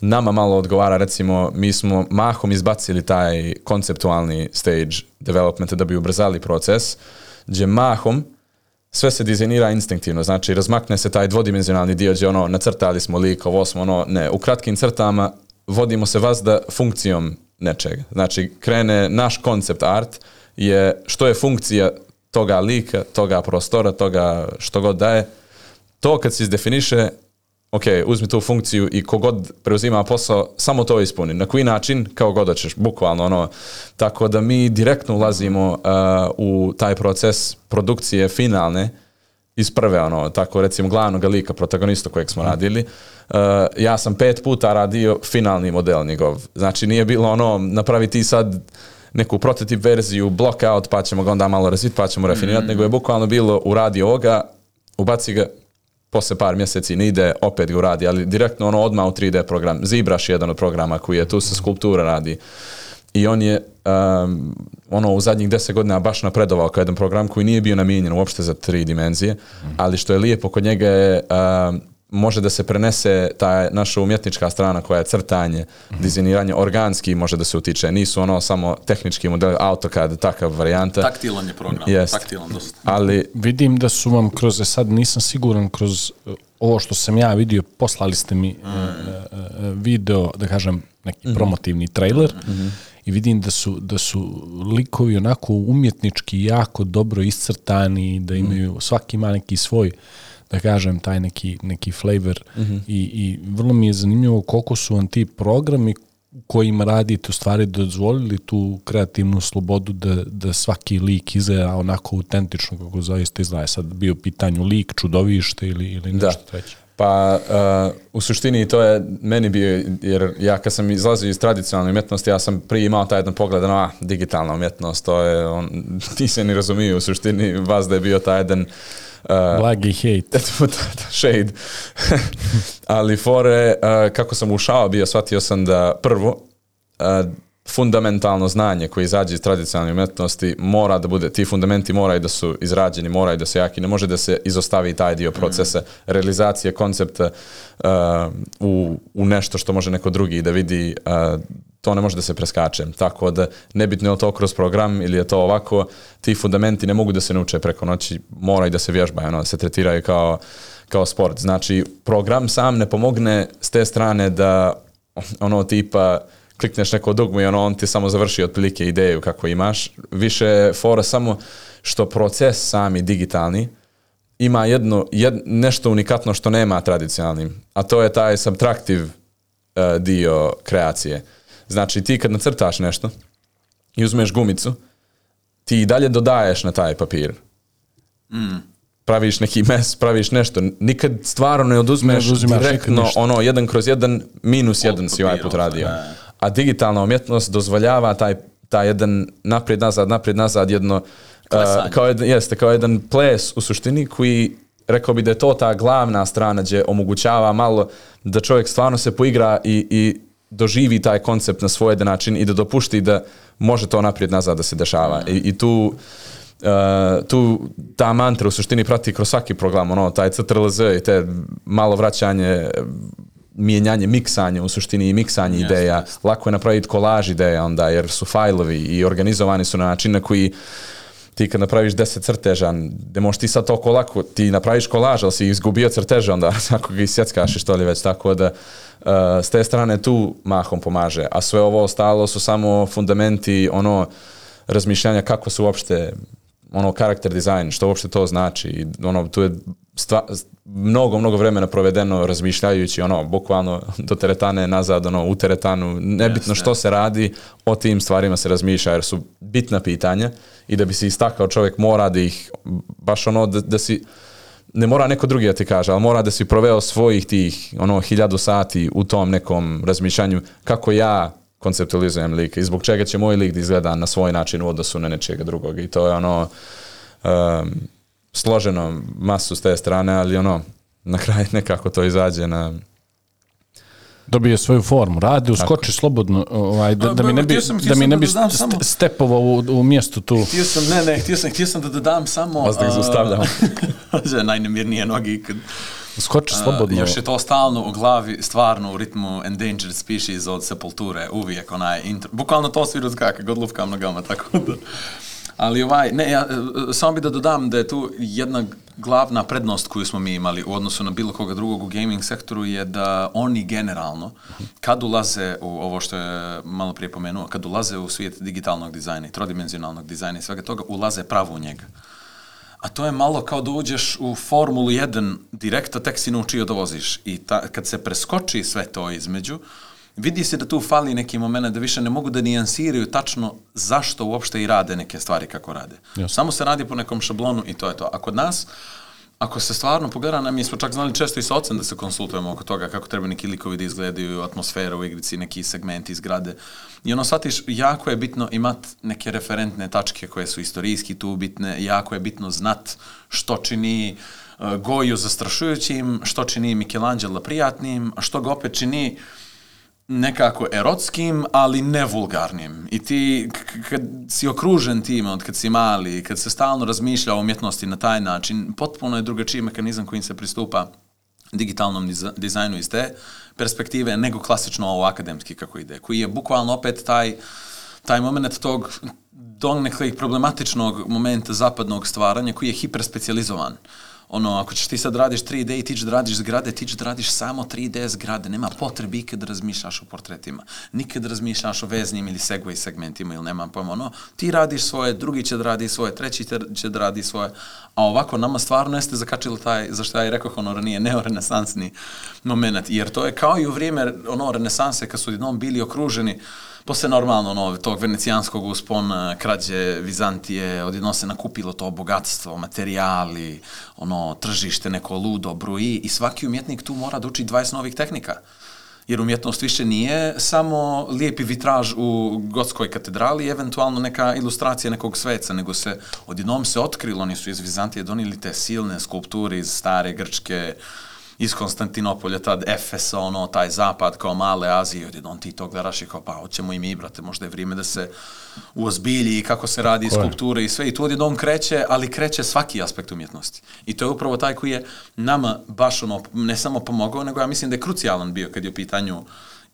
Nama malo odgovara, recimo, mi smo mahom izbacili taj konceptualni stage developmenta da bi ubrzali proces, gdje mahom sve se dizajnira instinktivno, znači razmakne se taj dvodimenzionalni dio gdje ono, nacrtali smo lik, ovo smo ono, ne, u kratkim crtama vodimo se vas da funkcijom nečega. Znači, krene naš koncept art je što je funkcija toga lika, toga prostora, toga što god daje, to kad se izdefiniše, ok, uzmi tu funkciju i kogod preuzima posao, samo to ispuni. Na koji način, kao god hoćeš, bukvalno ono. Tako da mi direktno ulazimo uh, u taj proces produkcije finalne, iz prve, ono, tako recimo glavnog lika, protagonista kojeg smo radili, uh, ja sam pet puta radio finalni model njegov. Znači nije bilo ono, napravi ti sad neku prototip verziju, block out, pa ćemo ga onda malo razviti, pa ćemo rafinirati, nego je bukvalno bilo uradi ovoga, ubaci ga, posle par mjeseci ne ide, opet ga uradi, ali direktno ono odmah u 3D program. Zibraš je jedan od programa koji je tu se skulptura radi. I on je um, ono u zadnjih deset godina baš napredovao kao jedan program koji nije bio namijenjen uopšte za tri dimenzije, ali što je lijepo kod njega je um, može da se prenese ta naša umjetnička strana koja je crtanje, dizajniranje, organski može da se utiče. Nisu ono samo tehnički model, AutoCAD, takav varijanta. Taktilan je program, Jest. taktilan dosta. Ali Vidim da su vam kroz, e, sad nisam siguran, kroz e, ovo što sam ja vidio, poslali ste mi e, e, video, da kažem, neki promotivni trailer i vidim da su, da su likovi onako umjetnički jako dobro iscrtani, da imaju, svaki ima neki svoj da kažem, taj neki, neki flavor I, i vrlo mi je zanimljivo koliko su vam ti programi u kojima radite u stvari dozvolili tu kreativnu slobodu da, da svaki lik izgleda onako autentično kako zaista izgleda. Sad bio pitanju lik, čudovište ili, ili Da. nešto treće. Pa uh, u suštini to je meni bio, jer ja kad sam izlazio iz tradicionalne umjetnosti, ja sam prije imao taj jedan pogled, no, a, digitalna umjetnost, to je, on, ti se ni razumiju u suštini, vas da je bio taj jedan uh, Blagi hejt. eto, da, da, shade. Ali fore, uh, kako sam ušao bio, shvatio sam da prvo, uh, fundamentalno znanje koje izađe iz tradicionalne umjetnosti mora da bude, ti fundamenti moraju da su izrađeni, moraju da se jaki, ne može da se izostavi taj dio procesa realizacije koncepta uh, u, u nešto što može neko drugi da vidi, uh, to ne može da se preskače. Tako da nebitno je to kroz program ili je to ovako, ti fundamenti ne mogu da se nauče preko noći, moraju da se vježbaju, ono, da se tretiraju kao, kao sport. Znači, program sam ne pomogne s te strane da ono tipa klikneš neko dugmu i ono on ti samo završi otprilike ideju kako imaš. Više je fora samo što proces sami digitalni ima jedno, jed, nešto unikatno što nema tradicionalni, a to je taj subtraktiv uh, dio kreacije. Znači ti kad nacrtaš nešto i uzmeš gumicu, ti i dalje dodaješ na taj papir. Praviš neki mes, praviš nešto. Nikad stvarno ne oduzmeš Ne direktno ništa. ono jedan kroz jedan minus jedan si ovaj put radio. ne. A digitalna umjetnost dozvoljava taj, taj jedan naprijed nazad, naprijed nazad jedno uh, kao jedan, jeste, kao jedan ples u suštini koji rekao bi da je to ta glavna strana gdje omogućava malo da čovjek stvarno se poigra i, i doživi taj koncept na svoj jedan način i da dopušti da može to naprijed nazad da se dešava. I, i tu Uh, tu ta mantra u suštini prati kroz svaki program, ono, taj CTRL-Z i te malo vraćanje mijenjanje, miksanje u suštini i miksanje Jeste, ideja. jeste. Lako je napraviti kolaž ideja onda jer su fajlovi i organizovani su na način na koji ti kad napraviš 10 crteža, da možeš ti sad toliko lako, ti napraviš kolaž, ali si izgubio crteže onda ako ga isjeckaš i što li već, tako da uh, s te strane tu mahom pomaže, a sve ovo ostalo su samo fundamenti ono razmišljanja kako se uopšte ono karakter dizajn, što uopšte to znači i ono tu je stva, mnogo mnogo vremena provedeno razmišljajući ono bukvalno do teretane nazad ono u teretanu nebitno Jasne. što se radi o tim stvarima se razmišlja jer su bitna pitanja i da bi se istakao čovjek mora da ih baš ono da, da si ne mora neko drugi da ti kaže, ali mora da si proveo svojih tih ono hiljadu sati u tom nekom razmišljanju kako ja konceptualizujem lik i zbog čega će moj lik da izgleda na svoj način u odnosu na nečega drugog i to je ono um, složeno masu s te strane, ali ono na kraju nekako to izađe na Dobije svoju formu, radi, uskoči slobodno, ovaj, da, da mi ne bi, Htio sam- htio da mi ne da bi dodam st- stepovao u, u mjestu tu. Htio sam, ne, ne, htio sam, htio sam da dodam samo... Vas da ih a, zaustavljam. Že najnemirnije noge ikad. Skoči slobodno. Još je to stalno u glavi, stvarno u ritmu Endangered Species od Sepulture, uvijek onaj intro. Bukvalno to svi razgaka, god lufkam nogama, tako da. Ali ovaj, ne, ja, e, samo bi da dodam da je tu jedna glavna prednost koju smo mi imali u odnosu na bilo koga drugog u gaming sektoru je da oni generalno, kad ulaze u ovo što je malo prije pomenuo, kad ulaze u svijet digitalnog dizajna i trodimenzionalnog dizajna i svega toga, ulaze pravo u njega. A to je malo kao da uđeš u Formulu 1 direkta, tek si naučio da voziš. I ta, kad se preskoči sve to između, vidi se da tu fali neki moment da više ne mogu da nijansiraju tačno zašto uopšte i rade neke stvari kako rade. Jasno. Samo se radi po nekom šablonu i to je to. A kod nas, ako se stvarno pogleda, nam mi smo čak znali često i sa ocem da se konsultujemo oko toga kako treba neki likovi da izgledaju, atmosfera u igrici, neki segmenti zgrade. I ono, shvatiš, jako je bitno imat neke referentne tačke koje su istorijski tu bitne, jako je bitno znat što čini uh, Goju zastrašujućim, što čini Michelangelo prijatnim, a što ga opet čini nekako erotskim, ali ne vulgarnim. I ti, kad si okružen time od kad si mali, kad se stalno razmišlja o umjetnosti na taj način, potpuno je drugačiji mehanizam kojim se pristupa digitalnom diza- dizajnu iz te perspektive nego klasično ovo akademski kako ide, koji je bukvalno opet taj taj moment tog donekle problematičnog momenta zapadnog stvaranja koji je hiperspecijalizovan. Ono, ako ćeš ti sad radiš 3D i ti ćeš da radiš zgrade, ti ćeš da radiš samo 3D zgrade, nema potrebe ikad da razmišljaš o portretima, nikad da razmišljaš o veznim ili segway segmentima ili nemam pojma, ono, ti radiš svoje, drugi će da radi svoje, treći će da radi svoje, a ovako nama stvarno jeste zakačilo taj, zašto ja i rekao ono ranije, neorenesansni moment, jer to je kao i u vrijeme ono renesanse kad su jednom bili okruženi posle normalno ono, tog venecijanskog uspona, krađe Vizantije, odjedno se nakupilo to bogatstvo, materijali, ono, tržište neko ludo, bruji i svaki umjetnik tu mora da uči 20 novih tehnika. Jer umjetnost više nije samo lijepi vitraž u gotskoj katedrali, eventualno neka ilustracija nekog sveca, nego se odjednom se otkrilo, oni su iz Vizantije donijeli te silne skulpture iz stare Grčke, iz Konstantinopolja, tad Efesa, ono, taj zapad kao male Azije, odjednom ti to gledaš i kao, pa, hoćemo i mi, brate, možda je vrijeme da se uozbilji i kako se radi skulpture i sve, i tu odjednom kreće, ali kreće svaki aspekt umjetnosti. I to je upravo taj koji je nama baš, ono, ne samo pomogao, nego ja mislim da je krucijalan bio kad je u pitanju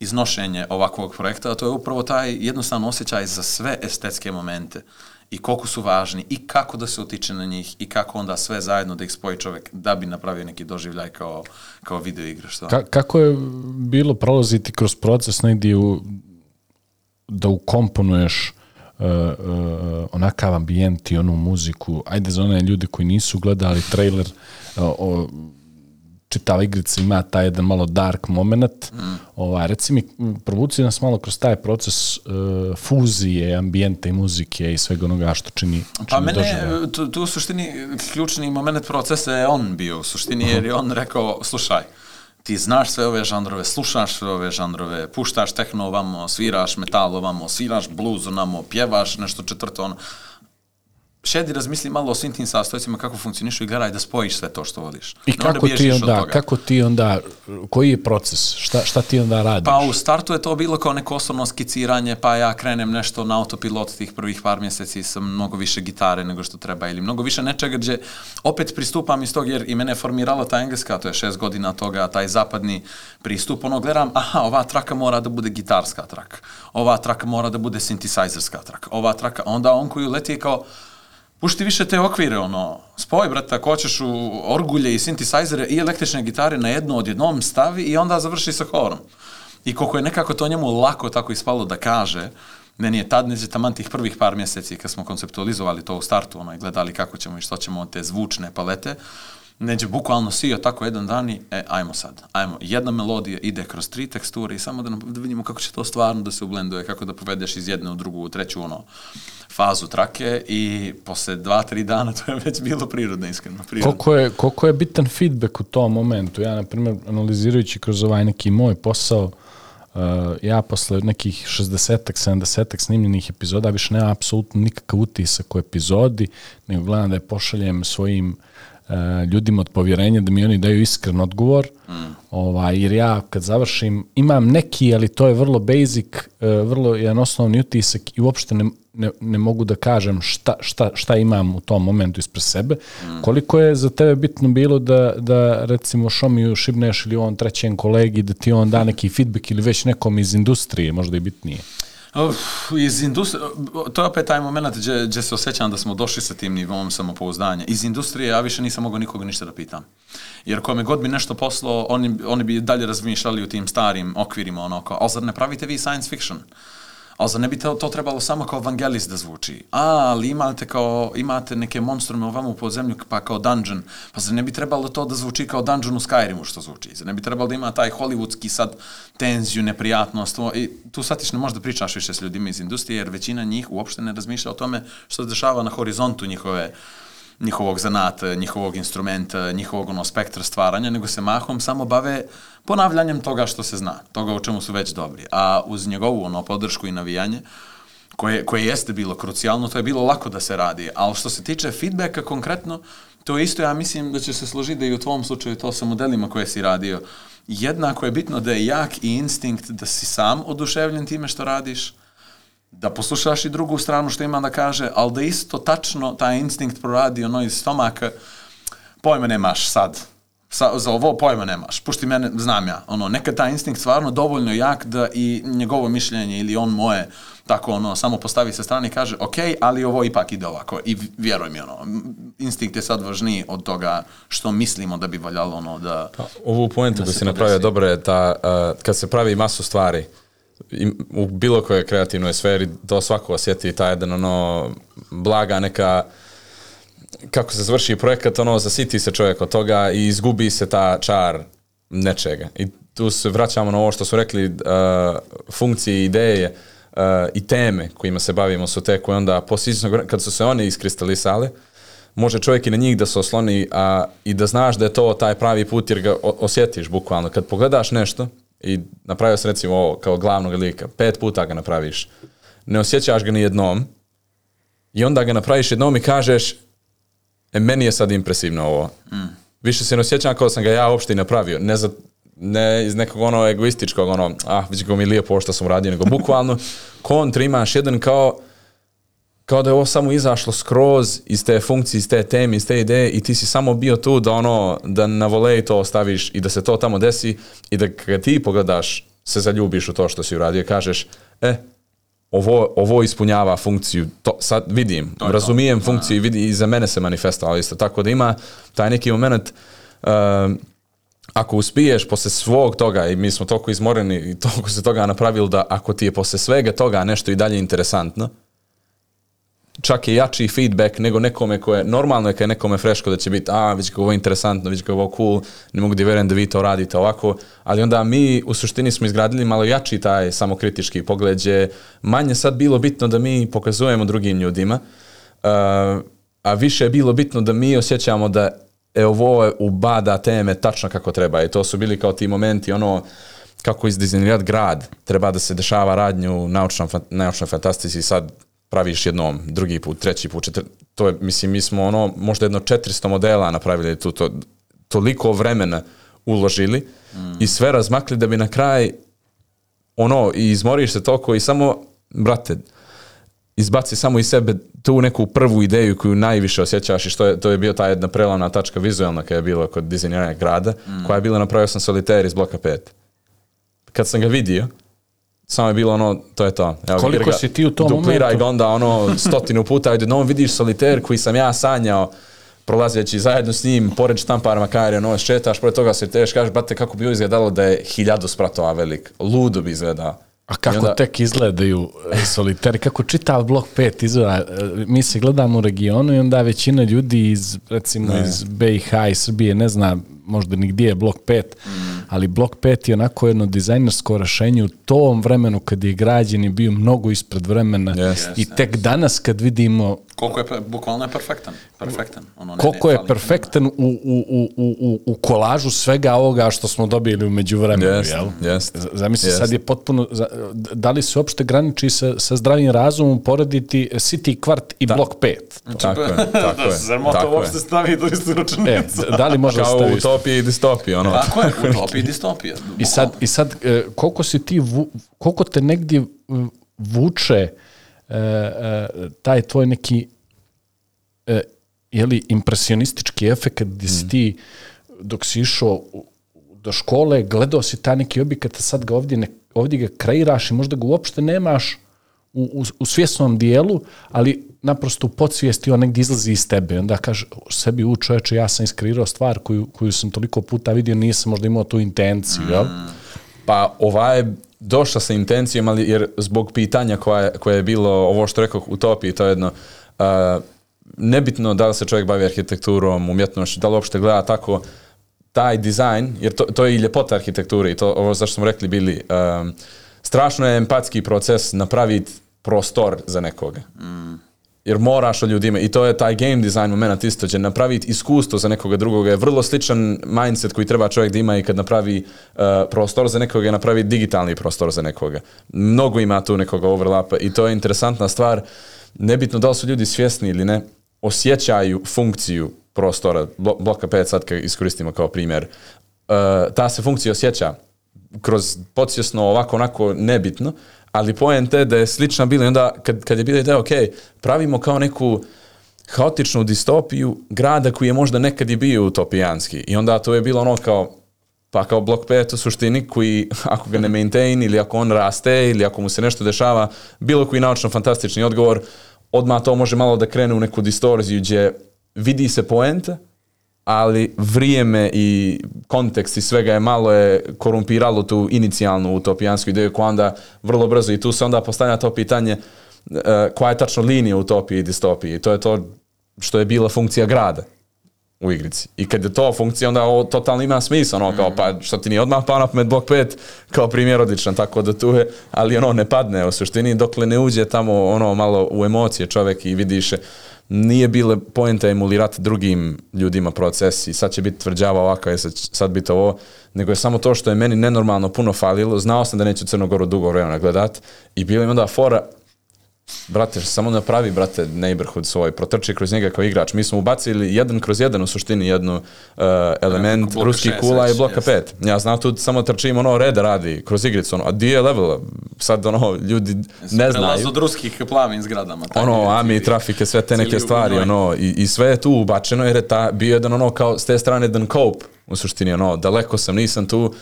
iznošenje ovakvog projekta, a to je upravo taj jednostavno osjećaj za sve estetske momente i koliko su važni i kako da se utiče na njih i kako onda sve zajedno da ih spoji čovjek da bi napravio neki doživljaj kao, kao video igra. Što? Ka, kako je bilo prolaziti kroz proces negdje u, da ukomponuješ uh, uh, onakav ambijent i onu muziku, ajde za one ljudi koji nisu gledali trailer, uh, o, čitava igrica ima taj jedan malo dark moment. Mm. Ovaj, reci mi, provuci nas malo kroz taj proces uh, fuzije, ambijenta i muzike i svega onoga što čini, čini Pa mene, doživljaj. tu, tu u suštini, ključni moment procesa je on bio u suštini, jer je on rekao, slušaj, ti znaš sve ove žanrove, slušaš sve ove žanrove, puštaš tehno ovamo, sviraš metal ovamo, sviraš blues onamo, pjevaš nešto četvrto ono, šedi, razmisli malo o svim tim sastojcima, kako funkcionišu i gledaj da spojiš sve to što voliš. I onda kako ti onda, toga. kako ti onda, koji je proces? Šta, šta ti onda radiš? Pa u startu je to bilo kao neko osobno skiciranje, pa ja krenem nešto na autopilot tih prvih par mjeseci sa mnogo više gitare nego što treba ili mnogo više nečega gdje opet pristupam iz tog jer i mene je formirala ta engleska, to je šest godina toga, taj zapadni pristup, ono gledam, aha, ova traka mora da bude gitarska traka, ova traka mora da bude synthesizerska traka, ova traka, onda on koji leti je kao, Pušti više te okvire, ono, spoj, brate, ako hoćeš u orgulje i synthesizere i električne gitare na jednu odjednom stavi i onda završi sa horom. I koliko je nekako to njemu lako tako ispalo da kaže, meni je tad neđe taman tih prvih par mjeseci kad smo konceptualizovali to u startu, ono, i gledali kako ćemo i što ćemo od te zvučne palete, neđe bukvalno sio tako jedan dan i, e, ajmo sad, ajmo, jedna melodija ide kroz tri teksture i samo da, nam- da vidimo kako će to stvarno da se ublenduje, kako da povedeš iz jedne u drugu, u treću, ono, fazu trake i posle dva, tri dana to je već bilo prirodno, iskreno, prirodno. Koliko je, koliko je bitan feedback u tom momentu? Ja, na primjer, analizirajući kroz ovaj neki moj posao, uh, ja posle nekih 60-ak, 70-ak snimljenih epizoda više nemam apsolutno nikakav utisak o epizodi, nego gledam da je pošaljem svojim ljudima od povjerenja da mi oni daju iskren odgovor. Ovaj, jer ja kad završim, imam neki, ali to je vrlo basic, uh, vrlo jedan osnovni utisak i uopšte ne, ne, ne mogu da kažem šta, šta, šta imam u tom momentu ispred sebe. Koliko je za tebe bitno bilo da, da recimo Šomiju šibneš ili ovom trećem kolegi, da ti on da neki feedback ili već nekom iz industrije, možda i bitnije. Uf, iz industrije, to je opet taj moment gdje, gdje se osjećam da smo došli sa tim nivom samopouzdanja. Iz industrije ja više nisam mogao nikoga ništa da pitam. Jer kome god bi nešto poslao, oni, oni bi dalje razmišljali u tim starim okvirima, ono kao, ali zar ne pravite vi science fiction? Ali zar ne bi to, to trebalo samo kao Vangelis da zvuči? A, ali imate, kao, imate neke monstrume ovamo u podzemlju, pa kao dungeon. Pa zar ne bi trebalo to da zvuči kao dungeon u Skyrimu što zvuči? Zar ne bi trebalo da ima taj hollywoodski sad tenziju, neprijatnost? to- I tu sad ne možda pričaš više s ljudima iz industrije, jer većina njih uopšte ne razmišlja o tome što se dešava na horizontu njihove njihovog zanata, njihovog instrumenta, njihovog ono spektra stvaranja, nego se mahom samo bave ponavljanjem toga što se zna, toga u čemu su već dobri. A uz njegovu ono podršku i navijanje, koje, koje jeste bilo krucijalno, to je bilo lako da se radi. Ali što se tiče feedbacka konkretno, to isto, ja mislim da će se složiti da i u tvom slučaju to sa modelima koje si radio. Jednako je bitno da je jak i instinkt da si sam oduševljen time što radiš, da poslušaš i drugu stranu što ima da kaže, ali da isto tačno taj instinkt proradi ono iz stomaka, pojma nemaš sad. Sa, za ovo pojma nemaš. Pušti mene, znam ja. Ono, nekad taj instinkt stvarno dovoljno jak da i njegovo mišljenje ili on moje tako ono, samo postavi sa strane i kaže ok, ali ovo ipak ide ovako. I vjeruj mi, ono, instinkt je sad važniji od toga što mislimo da bi valjalo ono da... Ovu poentu Da koju se si to napravio dobro je ta, uh, kad se pravi masu stvari, i u bilo kojoj kreativnoj sferi, to svako osjeti, ta jedan ono, blaga neka, kako se završi projekat, ono, zasiti se čovjek od toga i izgubi se ta čar nečega. I tu se vraćamo na ovo što su rekli, uh, funkcije, ideje uh, i teme kojima se bavimo su te koje onda, vremena, kad su se one iskristalisale, može čovjek i na njih da se osloni a, i da znaš da je to taj pravi put jer ga osjetiš bukvalno. Kad pogledaš nešto i napravio sam recimo ovo kao glavnog lika, pet puta ga napraviš, ne osjećaš ga ni jednom i onda ga napraviš jednom i kažeš e, meni je sad impresivno ovo. Više se ne osjećam kao da sam ga ja uopšte i napravio. Ne, za, ne iz nekog ono egoističkog, ono, ah, vidi kako mi je lijepo ovo što sam uradio, nego bukvalno kontra imaš jedan kao kao da je ovo samo izašlo skroz iz te funkcije, iz te teme, iz te ideje i ti si samo bio tu da ono, da na voleji to ostaviš i da se to tamo desi i da kad ti pogledaš se zaljubiš u to što si uradio i kažeš, e, ovo, ovo ispunjava funkciju, to, sad vidim, to. razumijem funkciju i vidi, i za mene se manifestovalo isto, tako da ima taj neki moment um, ako uspiješ posle svog toga i mi smo toliko izmoreni i toliko se toga napravili da ako ti je posle svega toga nešto i dalje interesantno, čak je jači feedback nego nekome koje, normalno je kad je nekome freško da će biti, a, vidi kako ovo je interesantno, vidi kako je ovo cool, ne mogu da vjerujem da vi to radite ovako, ali onda mi u suštini smo izgradili malo jači taj samokritički pogled, gdje manje sad bilo bitno da mi pokazujemo drugim ljudima, uh, a više je bilo bitno da mi osjećamo da e, ovo je ubada teme tačno kako treba. I to su bili kao ti momenti, ono, kako izdizajnirati grad, treba da se dešava radnju u naučnom, naučnoj fantastici sad praviš jednom, drugi put, treći put, četir... to je, mislim, mi smo ono, možda jedno 400 modela napravili tu, to, toliko vremena uložili i sve razmakli da bi na kraj ono, i izmoriš se toliko i samo, brate, izbaci samo iz sebe tu neku prvu ideju koju najviše osjećaš i što je, to je bio ta jedna prelavna tačka vizualna koja je bila kod dizajniranja grada, koja je bila napravio sam solitaire iz bloka 5. Kad sam ga vidio, samo je bilo ono, to je to. Evo, Koliko ga, si ti u tom dupliraj momentu? ga onda ono stotinu puta, ajde, no vidiš solitaire koji sam ja sanjao, prolazeći zajedno s njim, pored štampara Makari, ono, šetaš, pored toga se teš, kažeš, brate, kako bi izgledalo da je hiljadu spratova velik, ludo bi izgledao. A kako onda- tek izgledaju e, soliteri, kako čitav blok 5 izgleda, e, mi se gledamo u regionu i onda većina ljudi iz, recimo iz BiH i Srbije ne zna možda ni gdje je blok 5, ali blok 5 je onako jedno dizajnersko rešenje u tom vremenu kad je građen je bio mnogo ispred vremena Jeste. i tek danas kad vidimo Koliko je, bukvalno je perfektan. Perfektan. Ono, ne, koliko ne je perfektan u, u, u, u, u, kolažu svega ovoga što smo dobili u međuvremenu, Jest, jel? Z- Zamisli, Jest. sad je potpuno, da li se uopšte graniči sa, sa zdravim razumom porediti City kvart i blok 5? Tako je, tako je. Zar mo to tako je. uopšte stavi do istu E, da li može da Kao u isto? utopiji i distopiji, ono. Tako je, utopija i distopija. I sad, i sad e, koliko si ti, vu, koliko te negdje vuče e, e, taj tvoj neki jeli, impresionistički efekt gdje si ti dok si išao do škole, gledao si taj neki objekat, a sad ga ovdje, ne, ovdje ga kreiraš i možda ga uopšte nemaš u, u, u svjesnom dijelu, ali naprosto u podsvijesti on negdje izlazi iz tebe. Onda kaže sebi u čoveče, ja sam iskreirao stvar koju, koju sam toliko puta vidio, nisam možda imao tu intenciju, jel? Pa ova je došla sa intencijom, ali jer zbog pitanja koja je, koje je bilo, ovo što rekao, utopiji, to je jedno, uh, nebitno da li se čovjek bavi arhitekturom, umjetnošću, da li uopšte gleda tako, taj dizajn, jer to, to je i ljepota arhitekture i to, ovo zašto smo rekli bili, um, strašno je empatski proces napraviti prostor za nekoga. Jer moraš o ljudima, i to je taj game design moment isto, će napraviti iskustvo za nekoga drugoga, je vrlo sličan mindset koji treba čovjek da ima i kad napravi uh, prostor za nekoga, napravi digitalni prostor za nekoga. Mnogo ima tu nekoga overlapa i to je interesantna stvar. Nebitno da li su ljudi svjesni ili ne, osjećaju funkciju prostora, Blo- bloka 5 sad iskoristimo kao primjer, uh, ta se funkcija osjeća kroz podsvjesno ovako onako nebitno, ali poente da je slična bila i onda kad, kad je bila ideja, ok, pravimo kao neku haotičnu distopiju grada koji je možda nekad i bio utopijanski. I onda to je bilo ono kao pa kao blok 5 u suštini koji ako ga ne maintain ili ako on raste ili ako mu se nešto dešava, bilo koji naučno fantastični odgovor, odmah to može malo da krene u neku distorziju gdje vidi se poenta, ali vrijeme i kontekst i svega je malo je korumpiralo tu inicijalnu utopijansku ideju koja onda vrlo brzo i tu se onda postavlja to pitanje e, koja je tačno linija utopije i distopije i to je to što je bila funkcija grada u igrici. I kad je to funkcija, onda ovo totalno ima smisla, ono, kao, pa što ti nije odmah pao na pamet blok 5, kao primjer odličan, tako da tu je, ali ono ne padne u suštini, dokle ne uđe tamo ono malo u emocije čovjek i vidiš, nije bile poenta emulirati drugim ljudima procesi, sad će biti tvrđava ovaka, je sad, sad biti ovo, nego je samo to što je meni nenormalno puno falilo, znao sam da neću Crnogoru dugo vremena gledat i bilo im onda fora, brate, samo napravi, brate, neighborhood svoj, protrči kroz njega kao igrač. Mi smo ubacili jedan kroz jedan u suštini jednu uh, element bloka ruski kula i bloka jeste. pet. Ja znam tu samo trčim ono reda radi kroz igricu, ono, a di je level? Sad ono, ljudi ne znaju. od ruskih k plavim zgradama. Ono, ami, trafike, sve te neke stvari, ono, i, i sve je tu ubačeno jer je ta, bio jedan ono kao s te strane jedan cope, u suštini, ono, daleko sam, nisam tu,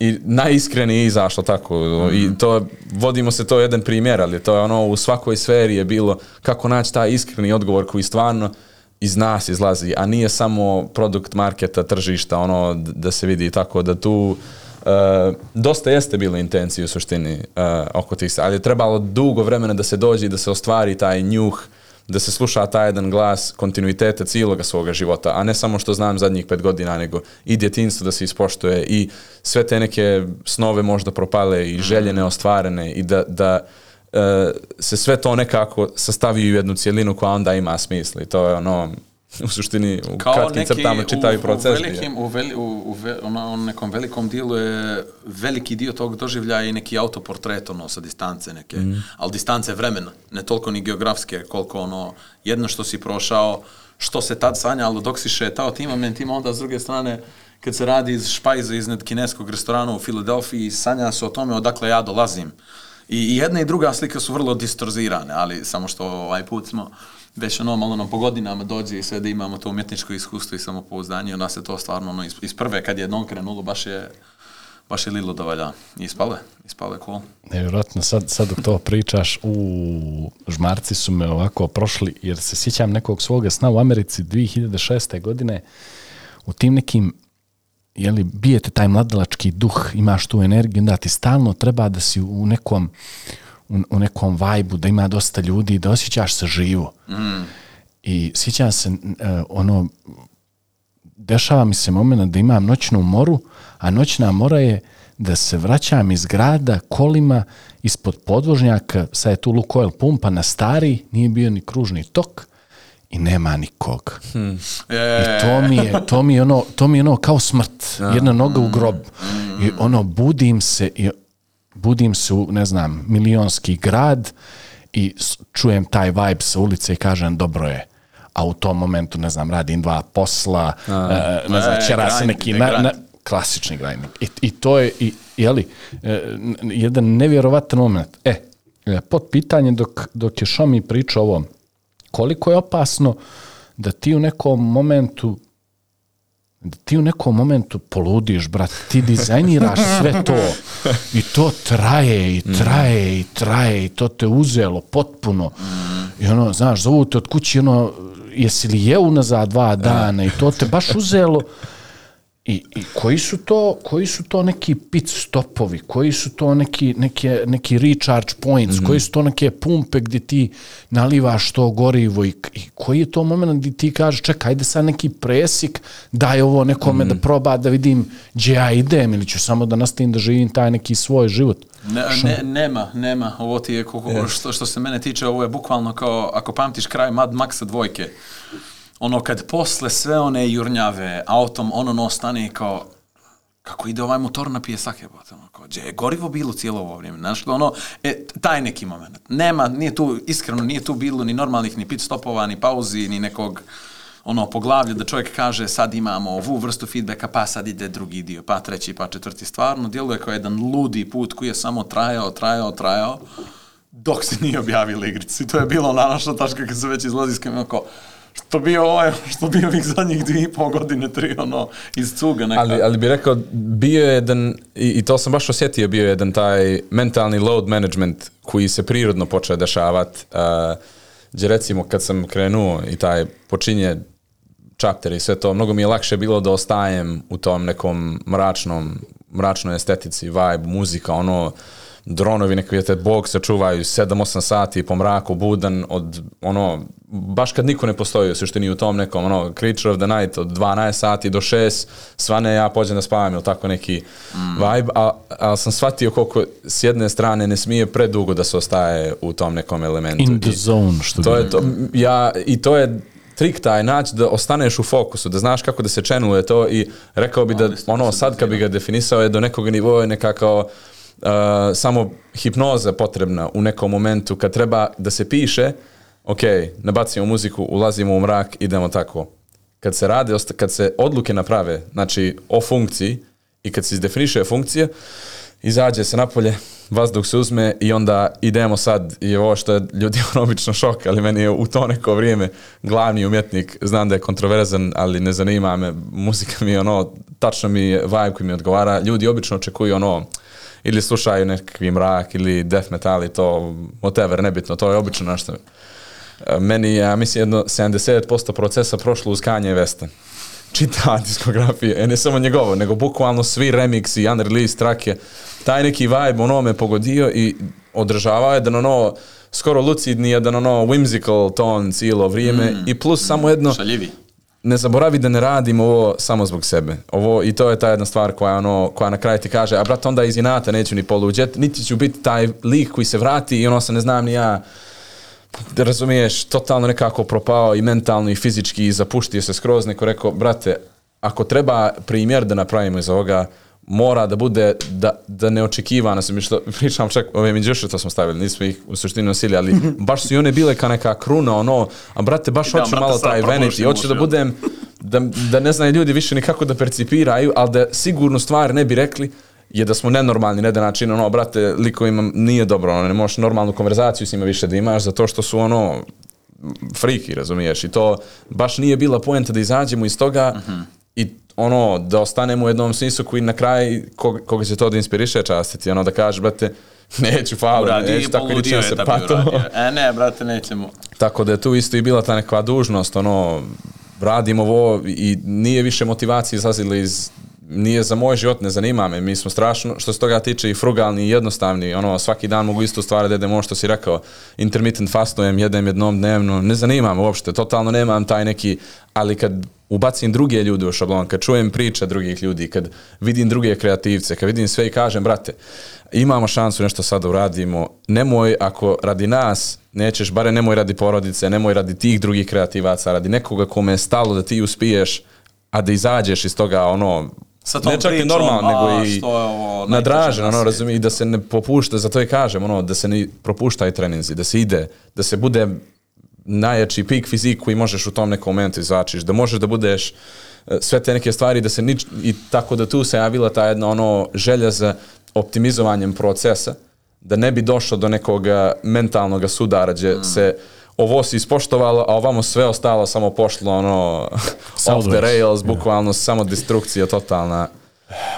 i najiskrenije je izašlo tako i to vodimo se to jedan primjer ali to je ono u svakoj sferi je bilo kako naći taj iskreni odgovor koji stvarno iz nas izlazi a nije samo produkt marketa tržišta ono da se vidi tako da tu Uh, dosta jeste bilo intencije u suštini uh, oko tih ali je trebalo dugo vremena da se dođe i da se ostvari taj njuh da se sluša taj jedan glas kontinuiteta cijeloga svoga života, a ne samo što znam zadnjih pet godina, nego i djetinstvo da se ispoštuje i sve te neke snove možda propale i želje neostvarene i da, da e, se sve to nekako sastavi u jednu cijelinu koja onda ima smisla i to je ono u suštini u Kao kratkim neki, crtama čitavi u, proces. U, velikim, u, veli, u, u, ve, ono, nekom velikom dijelu je veliki dio tog doživljaja i neki autoportret ono, sa distance neke, mm. ali distance vremena, ne toliko ni geografske, koliko ono, jedno što si prošao, što se tad sanjalo dok si šetao tim momentima, onda s druge strane, kad se radi iz špajza iznad kineskog restorana u Filadelfiji, sanja se o tome odakle ja dolazim. I, I jedna i druga slika su vrlo distorzirane, ali samo što ovaj put smo već ono malo nam po godinama dođe i sve da imamo to umjetničko iskustvo i samopouzdanje, onda se to stvarno ono, iz, iz prve kad je jednom krenulo baš je baš je lilo da valja. Ispale, ispale cool. Nevjerojatno, sad, sad dok to pričaš, u žmarci su me ovako prošli, jer se sjećam nekog svoga sna u Americi 2006. godine, u tim nekim jeli, bijete taj mladalački duh, imaš tu energiju, onda ti stalno treba da si u nekom, u, u nekom vajbu, da ima dosta ljudi, da osjećaš se živo. Mm. I sjećam se, uh, ono, dešava mi se moment da imam noćnu moru, a noćna mora je da se vraćam iz grada kolima ispod podvožnjaka, sad je tu Lukoil pumpa na stari, nije bio ni kružni tok i nema nikog. Hmm. I to mi je, to mi je ono, to mi je ono kao smrt, jedna noga u grob. I ono, budim se i budim se u, ne znam, milionski grad i čujem taj vibe sa ulice i kažem dobro je a u tom momentu, ne znam, radim dva posla, a, uh, ne znam, ćera se neki na, na, klasični grinding. I, I to je, i, jeli, e, jedan nevjerovatan moment. E, pod pitanje dok, dok je Šomi pričao ovo, koliko je opasno da ti u nekom momentu ti u nekom momentu poludiš, brat, ti dizajniraš sve to i to traje i traje i traje i to te uzelo potpuno. I ono, znaš, zovu te od kući ono, jesi li je unazad dva dana i to te baš uzelo I, I koji su to koji su to neki pit stopovi, koji su to neki neke neki recharge points, mm -hmm. koji su to neke pumpe gdje ti nalivaš to gorivo i, i koji je to moment gdje ti kažeš čekaj, ajde sad neki presik, daj ovo nekome mm -hmm. da proba da vidim gdje ja idem ili ću samo da nastavim da živim taj neki svoj život. Ne, ne, nema, nema. Ovo ti je, kako, yes. što, što se mene tiče, ovo je bukvalno kao, ako pamtiš kraj Mad Maxa dvojke, ono kad posle sve one jurnjave autom ono no stane kao kako ide ovaj motor na pijesak je ono, kao, gdje je gorivo bilo cijelo ovo vrijeme, znaš, ono, e, taj neki moment. Nema, nije tu, iskreno, nije tu bilo ni normalnih, ni pit stopova, ni pauzi, ni nekog, ono, poglavlja da čovjek kaže sad imamo ovu vrstu feedbacka, pa sad ide drugi dio, pa treći, pa četvrti. Stvarno, djeluje kao jedan ludi put koji je samo trajao, trajao, trajao, dok se nije objavili igrici. To je bilo naša tačka kad se već izlazi s kao, što bi ovaj, što bi ovih zadnjih dvije i pol godine, tri, ono, iz cuga neka. Ali, ali bi rekao, bio je jedan, i, i to sam baš osjetio, bio je jedan taj mentalni load management koji se prirodno počeo dešavat, uh, gdje recimo kad sam krenuo i taj počinje chapter i sve to, mnogo mi je lakše bilo da ostajem u tom nekom mračnom, mračnoj estetici, vibe, muzika, ono, dronovi neki te bog se čuvaju 7-8 sati po mraku budan od ono baš kad niko ne postoji u suštini u tom nekom ono creature of the night od 12 sati do 6 svane ja pođem da spavam ili tako neki mm. vibe a, a sam shvatio koliko s jedne strane ne smije predugo da se ostaje u tom nekom elementu. In the zone što to je to ja i to je trik taj naći da ostaneš u fokusu, da znaš kako da se čenuje to i rekao bi da ono sad kad bi ga definisao je do nekog nivoa nekako uh, samo hipnoza potrebna u nekom momentu kad treba da se piše, ok, nabacimo muziku, ulazimo u mrak, idemo tako. Kad se rade, kad se odluke naprave, znači o funkciji i kad se izdefiniše funkcija, izađe se napolje, vazduh se uzme i onda idemo sad, i ovo što je ljudi obično šok, ali meni je u to neko vrijeme glavni umjetnik, znam da je kontroverzan, ali ne zanima me, muzika mi je ono, tačno mi je vibe koji mi odgovara, ljudi obično očekuju ono, ili slušaju nekakvi mrak ili death metal i to, whatever, nebitno, to je obično nešto. E, meni, ja mislim, jedno 70% procesa prošlo uz Kanye Westa. Čita diskografije, e ne samo njegovo, nego bukvalno svi remixi, unreleased trake, taj neki vibe ono me pogodio i održavao je da ono skoro lucidni, jedan ono whimsical ton cijelo vrijeme mm, i plus samo jedno... Šaljivi ne zaboravi da ne radim ovo samo zbog sebe. Ovo, I to je ta jedna stvar koja, ono, koja na kraju ti kaže, a brat, onda iz inata neću ni poluđet, niti ću biti taj lik koji se vrati i ono se ne znam ni ja, da razumiješ, totalno nekako propao i mentalno i fizički i zapuštio se skroz, neko rekao, brate, ako treba primjer da napravimo iz ovoga, mora da bude da, da neočekivano se mi što pričam čak ove minđuše to smo stavili nismo ih u suštini nosili ali baš su i one bile kao neka kruna ono a brate baš Da, hoću malo taj probuši vanity hoću da budem da, da ne znaju ljudi više ni kako da percipiraju ali da sigurno stvari ne bi rekli je da smo nenormalni, ne da način, ono, brate, likovima nije dobro, ono, ne možeš normalnu konverzaciju s njima više da imaš, zato što su, ono, friki, razumiješ, i to baš nije bila poenta da izađemo iz toga i ono, da ostanemo u jednom smislu koji na kraj, kog, koga će to da inspiriše častiti, ono, da kaže, brate, neću faul, Uradio neću tako je se, pa to. uradio. E, ne, brate, nećemo. Tako da je tu isto i bila ta neka dužnost, ono, radimo ovo i nije više motivacije izlazile iz nije za moj život, ne zanima me, mi smo strašno, što se toga tiče i frugalni i jednostavni, ono, svaki dan mogu istu stvar da jedem, ovo što si rekao, intermittent fastujem, jedem jednom dnevno, ne zanima me uopšte, totalno nemam taj neki, ali kad ubacim druge ljude u šablon, kad čujem priče drugih ljudi, kad vidim druge kreativce, kad vidim sve i kažem, brate, imamo šansu nešto sada uradimo, nemoj ako radi nas, nećeš, bare nemoj radi porodice, nemoj radi tih drugih kreativaca, radi nekoga kome je stalo da ti uspiješ, a da izađeš iz toga, ono, Sa tom ne čak i pričom, normalno, a, nego i ovo nadražen, ono, razumije, i da se ne popušta, zato i kažem, ono, da se ne propuštaju treninzi, da se ide, da se bude najjači pik fizik koji možeš u tom nekom momentu izvačiš, da možeš da budeš e, sve te neke stvari, da se nič, i tako da tu se javila ta jedna ono želja za optimizovanjem procesa, da ne bi došlo do nekog e, mentalnog sudara gdje Mm. se ovo si ispoštovalo, a ovamo sve ostalo samo pošlo ono off the rails, bukvalno samo destrukcija totalna.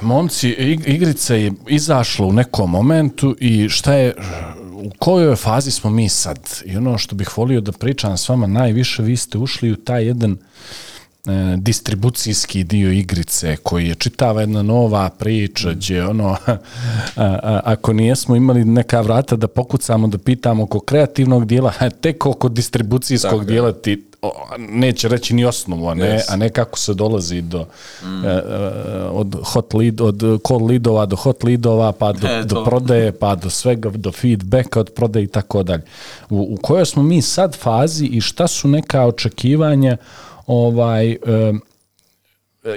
Momci, ig- igrica je izašla u nekom momentu i šta je, u kojoj fazi smo mi sad? I ono što bih volio da pričam s vama najviše, vi ste ušli u taj jedan e, distribucijski dio igrice koji je čitava jedna nova priča gdje ono a, a, ako nijesmo imali neka vrata da pokucamo da pitamo oko kreativnog dijela tek oko distribucijskog Tako je. dijela ti o, neće reći ni osnovu a ne, Yes. a ne kako se dolazi do e, e, od hot lead od cold leadova do hot leadova pa do, E, do prodaje pa do svega do feedbacka od prodaje i tako dalje u, u kojoj smo mi sad fazi i šta su neka očekivanja ovaj e,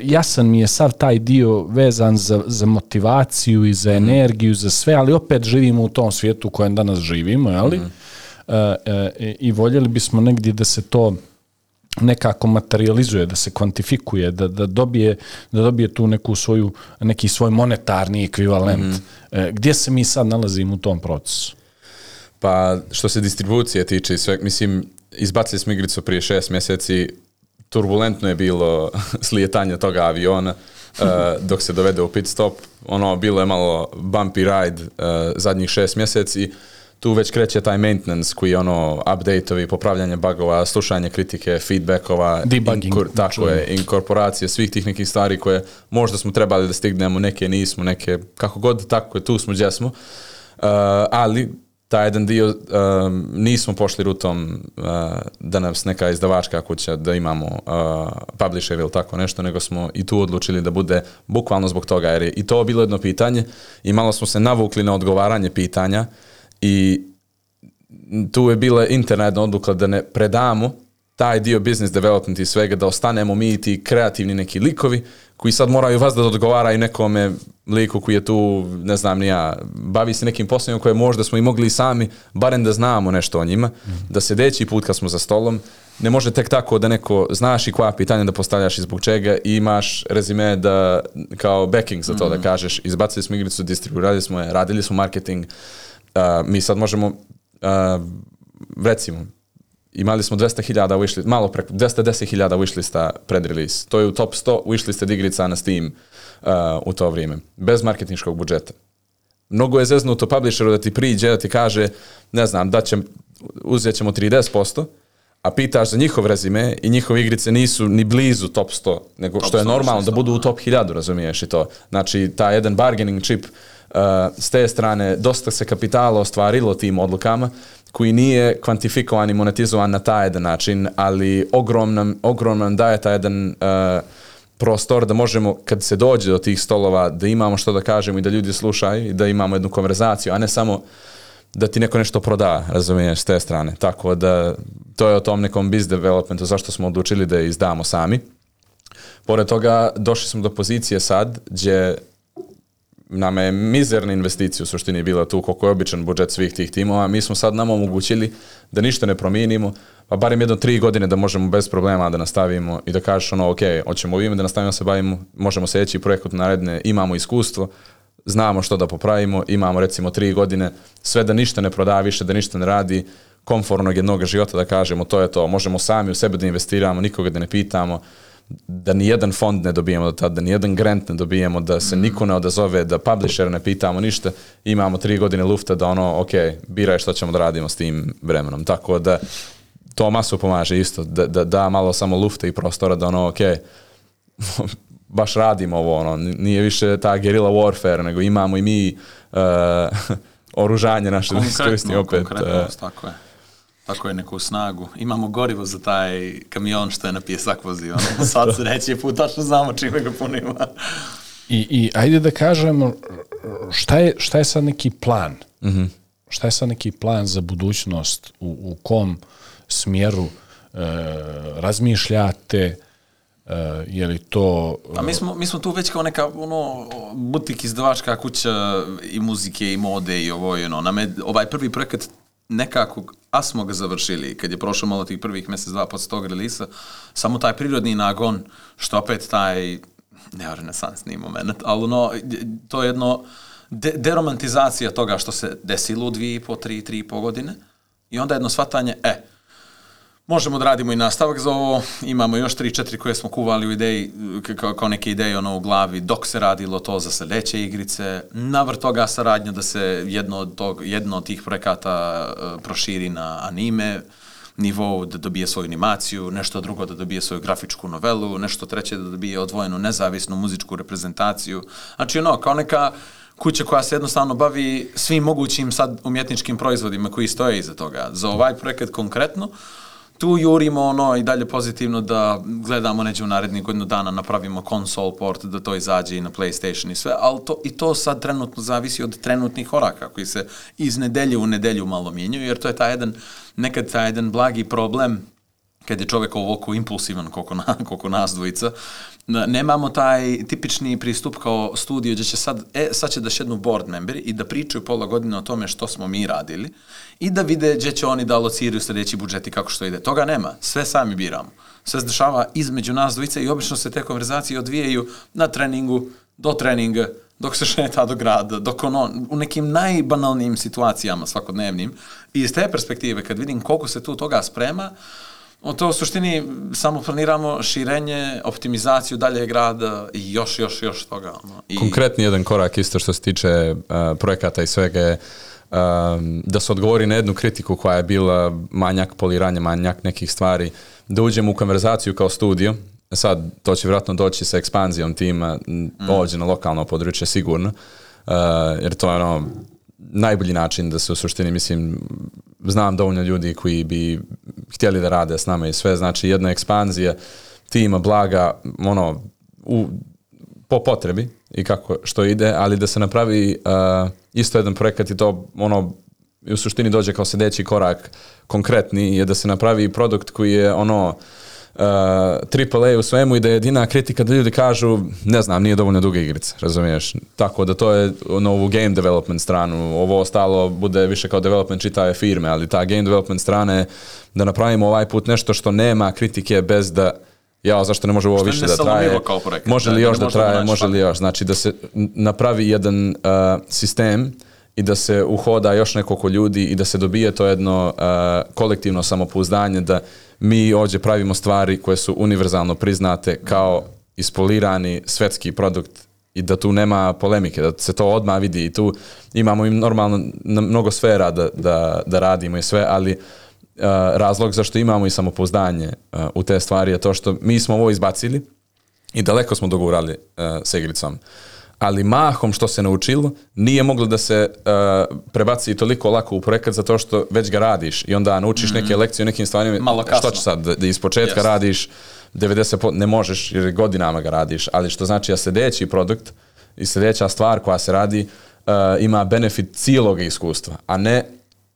jasan mi je sav taj dio vezan za, za motivaciju i za energiju, za sve, ali opet živimo u tom svijetu u kojem danas živimo, jeli? E, e, I voljeli bismo negdje da se to nekako materializuje, da se kvantifikuje, da, da, dobije, da dobije tu neku svoju, neki svoj monetarni ekvivalent. E, gdje se mi sad nalazimo u tom procesu? Pa što se distribucije tiče i sve, mislim, izbacili smo igricu prije šest mjeseci, turbulentno je bilo slijetanje toga aviona uh, dok se dovede u pit stop. Ono, bilo je malo bumpy ride uh, zadnjih šest mjeseci. Tu već kreće taj maintenance koji je ono update-ovi, popravljanje bugova, slušanje kritike, feedbackova, Debugging, inkor- tako čujemo. je, inkorporacije svih tih nekih stvari koje možda smo trebali da stignemo, neke nismo, neke kako god, tako je, tu smo gdje smo. Uh, ali taj jedan dio um, nismo pošli rutom uh, da nas neka izdavačka kuća da imamo uh, publisher ili tako nešto, nego smo i tu odlučili da bude bukvalno zbog toga, jer je i to bilo jedno pitanje i malo smo se navukli na odgovaranje pitanja i tu je bila interna jedna odluka da ne predamo taj dio business development i svega, da ostanemo mi ti kreativni neki likovi koji sad moraju vas da odgovaraju nekome liku koji je tu, ne znam ni ja, bavi se nekim poslom koje možda smo i mogli sami, barem da znamo nešto o njima, da sedeći put kad smo za stolom, ne može tek tako da neko znaš i koja pitanja da postavljaš i zbog čega i imaš rezime da kao backing za to da kažeš izbacili smo igricu, distribu, radili smo je, radili smo marketing, uh, mi sad možemo uh, recimo imali smo 200.000 wishlist, malo preko 210.000 wishlista pred release. To je u top 100 wishlista igrica na Steam uh, u to vrijeme, bez marketinškog budžeta. Mnogo je zeznuto publisheru da ti priđe, da ti kaže, ne znam, da će, uzet ćemo 30%, a pitaš za njihov rezime i njihove igrice nisu ni blizu top 100, nego što je 100 normalno da wishlista, budu u top 1000, razumiješ i to. Znači, ta jedan bargaining chip uh, s te strane, dosta se kapitala ostvarilo tim odlukama, koji nije kvantifikovan i monetizovan na taj jedan način, ali ogromno, ogromno nam daje taj jedan uh, prostor da možemo, kad se dođe do tih stolova, da imamo što da kažemo i da ljudi slušaju i da imamo jednu konverzaciju, a ne samo da ti neko nešto proda, razumiješ, s te strane. Tako da, to je o tom nekom biz developmentu, zašto smo odlučili da je izdamo sami. Pored toga, došli smo do pozicije sad, gdje nama je mizerna investicija u suštini bila tu koliko je običan budžet svih tih timova. Mi smo sad nama omogućili da ništa ne promijenimo, pa barem jedno tri godine da možemo bez problema da nastavimo i da kažeš ono, ok, hoćemo ovime da nastavimo se bavimo, možemo sljedeći projekat naredne, imamo iskustvo, znamo što da popravimo, imamo recimo tri godine, sve da ništa ne proda više, da ništa ne radi, komfortnog jednog života da kažemo to je to, možemo sami u sebe da investiramo, nikoga da ne pitamo, da ni jedan fond ne dobijemo do tada, da ni jedan grant ne dobijemo, da se niko ne odazove, da publisher ne pitamo ništa, imamo tri godine lufta da ono, ok, biraj što ćemo da radimo s tim vremenom. Tako da to masu pomaže isto, da, da, da malo samo lufta i prostora da ono, ok, baš radimo ovo, ono, nije više ta guerrilla warfare, nego imamo i mi uh, oružanje naše da iskoristimo opet. Konkretno, uh, tako je. Tako je neku snagu. Imamo gorivo za taj kamion što je na pjesak vozi. Ono, sad se reći put, tačno znamo čime ga punimo. I, I ajde da kažemo, šta je, šta je sad neki plan? Mm -hmm. Šta je sad neki plan za budućnost? U, u kom smjeru e, razmišljate? E, je li to... Pa mi smo, mi smo tu već kao neka ono, butik izdavačka kuća i muzike i mode i ovo, ono, nam je ovaj prvi projekat nekako, a smo ga završili, kad je prošlo malo tih prvih mjesec, dva posle tog relisa, samo taj prirodni nagon, što opet taj, ne renesansni moment, ali ono, to je jedno de deromantizacija toga što se desilo u dvije i po, tri, tri i po godine, i onda jedno shvatanje, e, Možemo da radimo i nastavak za ovo. Imamo još 3-4 koje smo kuvali u ideji, kao, kao neke ideje ono u glavi, dok se radilo to za sljedeće igrice. Navr toga saradnja da se jedno od, tog, jedno od tih projekata uh, proširi na anime nivou, da dobije svoju animaciju, nešto drugo da dobije svoju grafičku novelu, nešto treće da dobije odvojenu nezavisnu muzičku reprezentaciju. Znači ono, kao neka kuća koja se jednostavno bavi svim mogućim sad umjetničkim proizvodima koji stoje iza toga. Za ovaj projekat konkretno, uh, tu jurimo ono i dalje pozitivno da gledamo neđe u narednih godinu dana napravimo console port da to izađe i na PlayStation i sve, ali to, i to sad trenutno zavisi od trenutnih oraka koji se iz nedelje u nedelju malo mijenjaju, jer to je taj jedan, nekad taj jedan blagi problem kad je čovjek ovoliko impulsivan koliko, na, koliko nas dvojica, nemamo taj tipični pristup kao studio gdje će sad, e, sad će da šednu board memberi i da pričaju pola godine o tome što smo mi radili i da vide gdje će oni da alociraju sljedeći budžet i kako što ide. Toga nema, sve sami biramo. Sve se dešava između nas dvojice i obično se te konverzacije odvijaju na treningu, do treninga, dok se šeta do grada, dok ono, u nekim najbanalnijim situacijama svakodnevnim. I iz te perspektive, kad vidim koliko se tu toga sprema, O to u suštini samo planiramo širenje, optimizaciju dalje grada i još, još, još toga. I... Konkretni jedan korak isto što se tiče uh, projekata i svega je um, da se odgovori na jednu kritiku koja je bila manjak poliranja, manjak nekih stvari, da uđemo u konverzaciju kao studio, sad to će vjerojatno doći sa ekspanzijom tima mm. ovdje na lokalno područje sigurno, uh, jer to je ono najbolji način da se u suštini, mislim, znam dovoljno ljudi koji bi htjeli da rade s nama i sve, znači jedna ekspanzija tima blaga, ono, u, po potrebi i kako što ide, ali da se napravi uh, isto jedan projekat i to ono u suštini dođe kao sljedeći korak konkretni je da se napravi produkt koji je ono uh, AAA u svemu i da je jedina kritika da ljudi kažu, ne znam, nije dovoljno duga igrica, razumiješ? Tako da to je ono, ovu game development stranu, ovo ostalo bude više kao development čitave firme, ali ta game development strane da napravimo ovaj put nešto što nema kritike bez da ja, zašto ne može ovo više da traje? Može li još da, da traje, može li još? Znači da se napravi jedan uh, sistem i da se uhoda još nekoliko ljudi i da se dobije to jedno uh, kolektivno samopouzdanje da mi ovdje pravimo stvari koje su univerzalno priznate kao ispolirani svetski produkt i da tu nema polemike, da se to odmah vidi i tu imamo im normalno mnogo sfera da, da, da radimo i sve, ali uh, razlog zašto imamo i samopouzdanje uh, u te stvari je to što mi smo ovo izbacili i daleko smo dogurali uh, s igricom. Uh, ali mahom što se naučilo nije moglo da se uh, prebaci toliko lako u projekat zato što već ga radiš i onda naučiš mm -hmm. neke lekcije o nekim stvarima. Malo kasno. Što će sad, da, da iz početka yes. radiš 90%, ne možeš jer godinama ga radiš, ali što znači da sljedeći produkt i sljedeća stvar koja se radi uh, ima benefit cijelog iskustva, a ne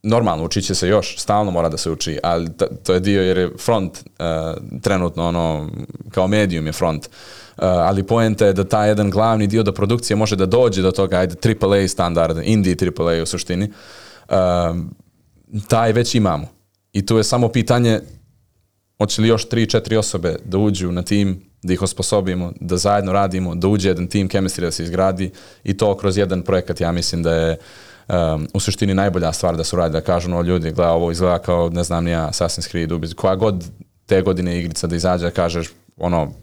normalno, učit će se još, stalno mora da se uči, ali to je dio jer je front uh, trenutno ono, kao medium je front. Uh, ali poenta je da taj jedan glavni dio da produkcije može da dođe do toga, ajde, AAA standard, indie AAA u suštini, uh, taj već imamo. I tu je samo pitanje hoće li još 3-4 osobe da uđu na tim, da ih osposobimo, da zajedno radimo, da uđe jedan tim chemistry da se izgradi i to kroz jedan projekat ja mislim da je um, u suštini najbolja stvar da se uradi, da kažu no ljudi, gleda ovo izgleda kao, ne znam, nija Assassin's Creed, ubiz, koja god te godine igrica da izađe, da kažeš, ono,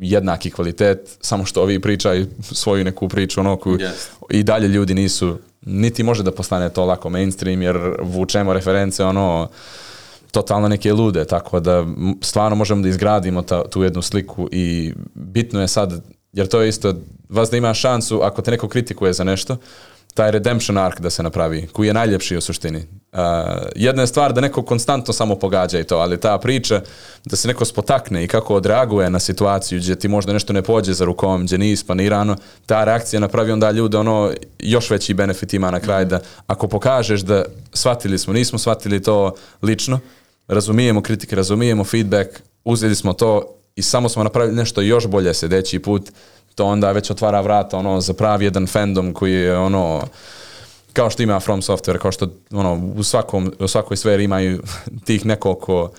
jednaki kvalitet, samo što ovi pričaju svoju neku priču, ono, koju Yes. i dalje ljudi nisu, niti može da postane to lako mainstream, jer vučemo reference, ono, totalno neke lude, tako da stvarno možemo da izgradimo ta, tu jednu sliku i bitno je sad, jer to je isto, vas da ima šansu, ako te neko kritikuje za nešto, taj redemption arc da se napravi, koji je najljepši u suštini. Uh, jedna je stvar da neko konstantno samo pogađa i to, ali ta priča da se neko spotakne i kako odreaguje na situaciju gdje ti možda nešto ne pođe za rukom, gdje nije isplanirano, ta reakcija napravi onda ljude ono još veći benefit ima na kraj da ako pokažeš da shvatili smo, nismo shvatili to lično, razumijemo kritike, razumijemo feedback, uzeli smo to i samo smo napravili nešto još bolje sljedeći put, to onda već otvara vrata ono, za pravi jedan fandom koji je ono, kao što ima From Software, kao što ono, u, svakom, u svakoj sferi imaju tih nekoliko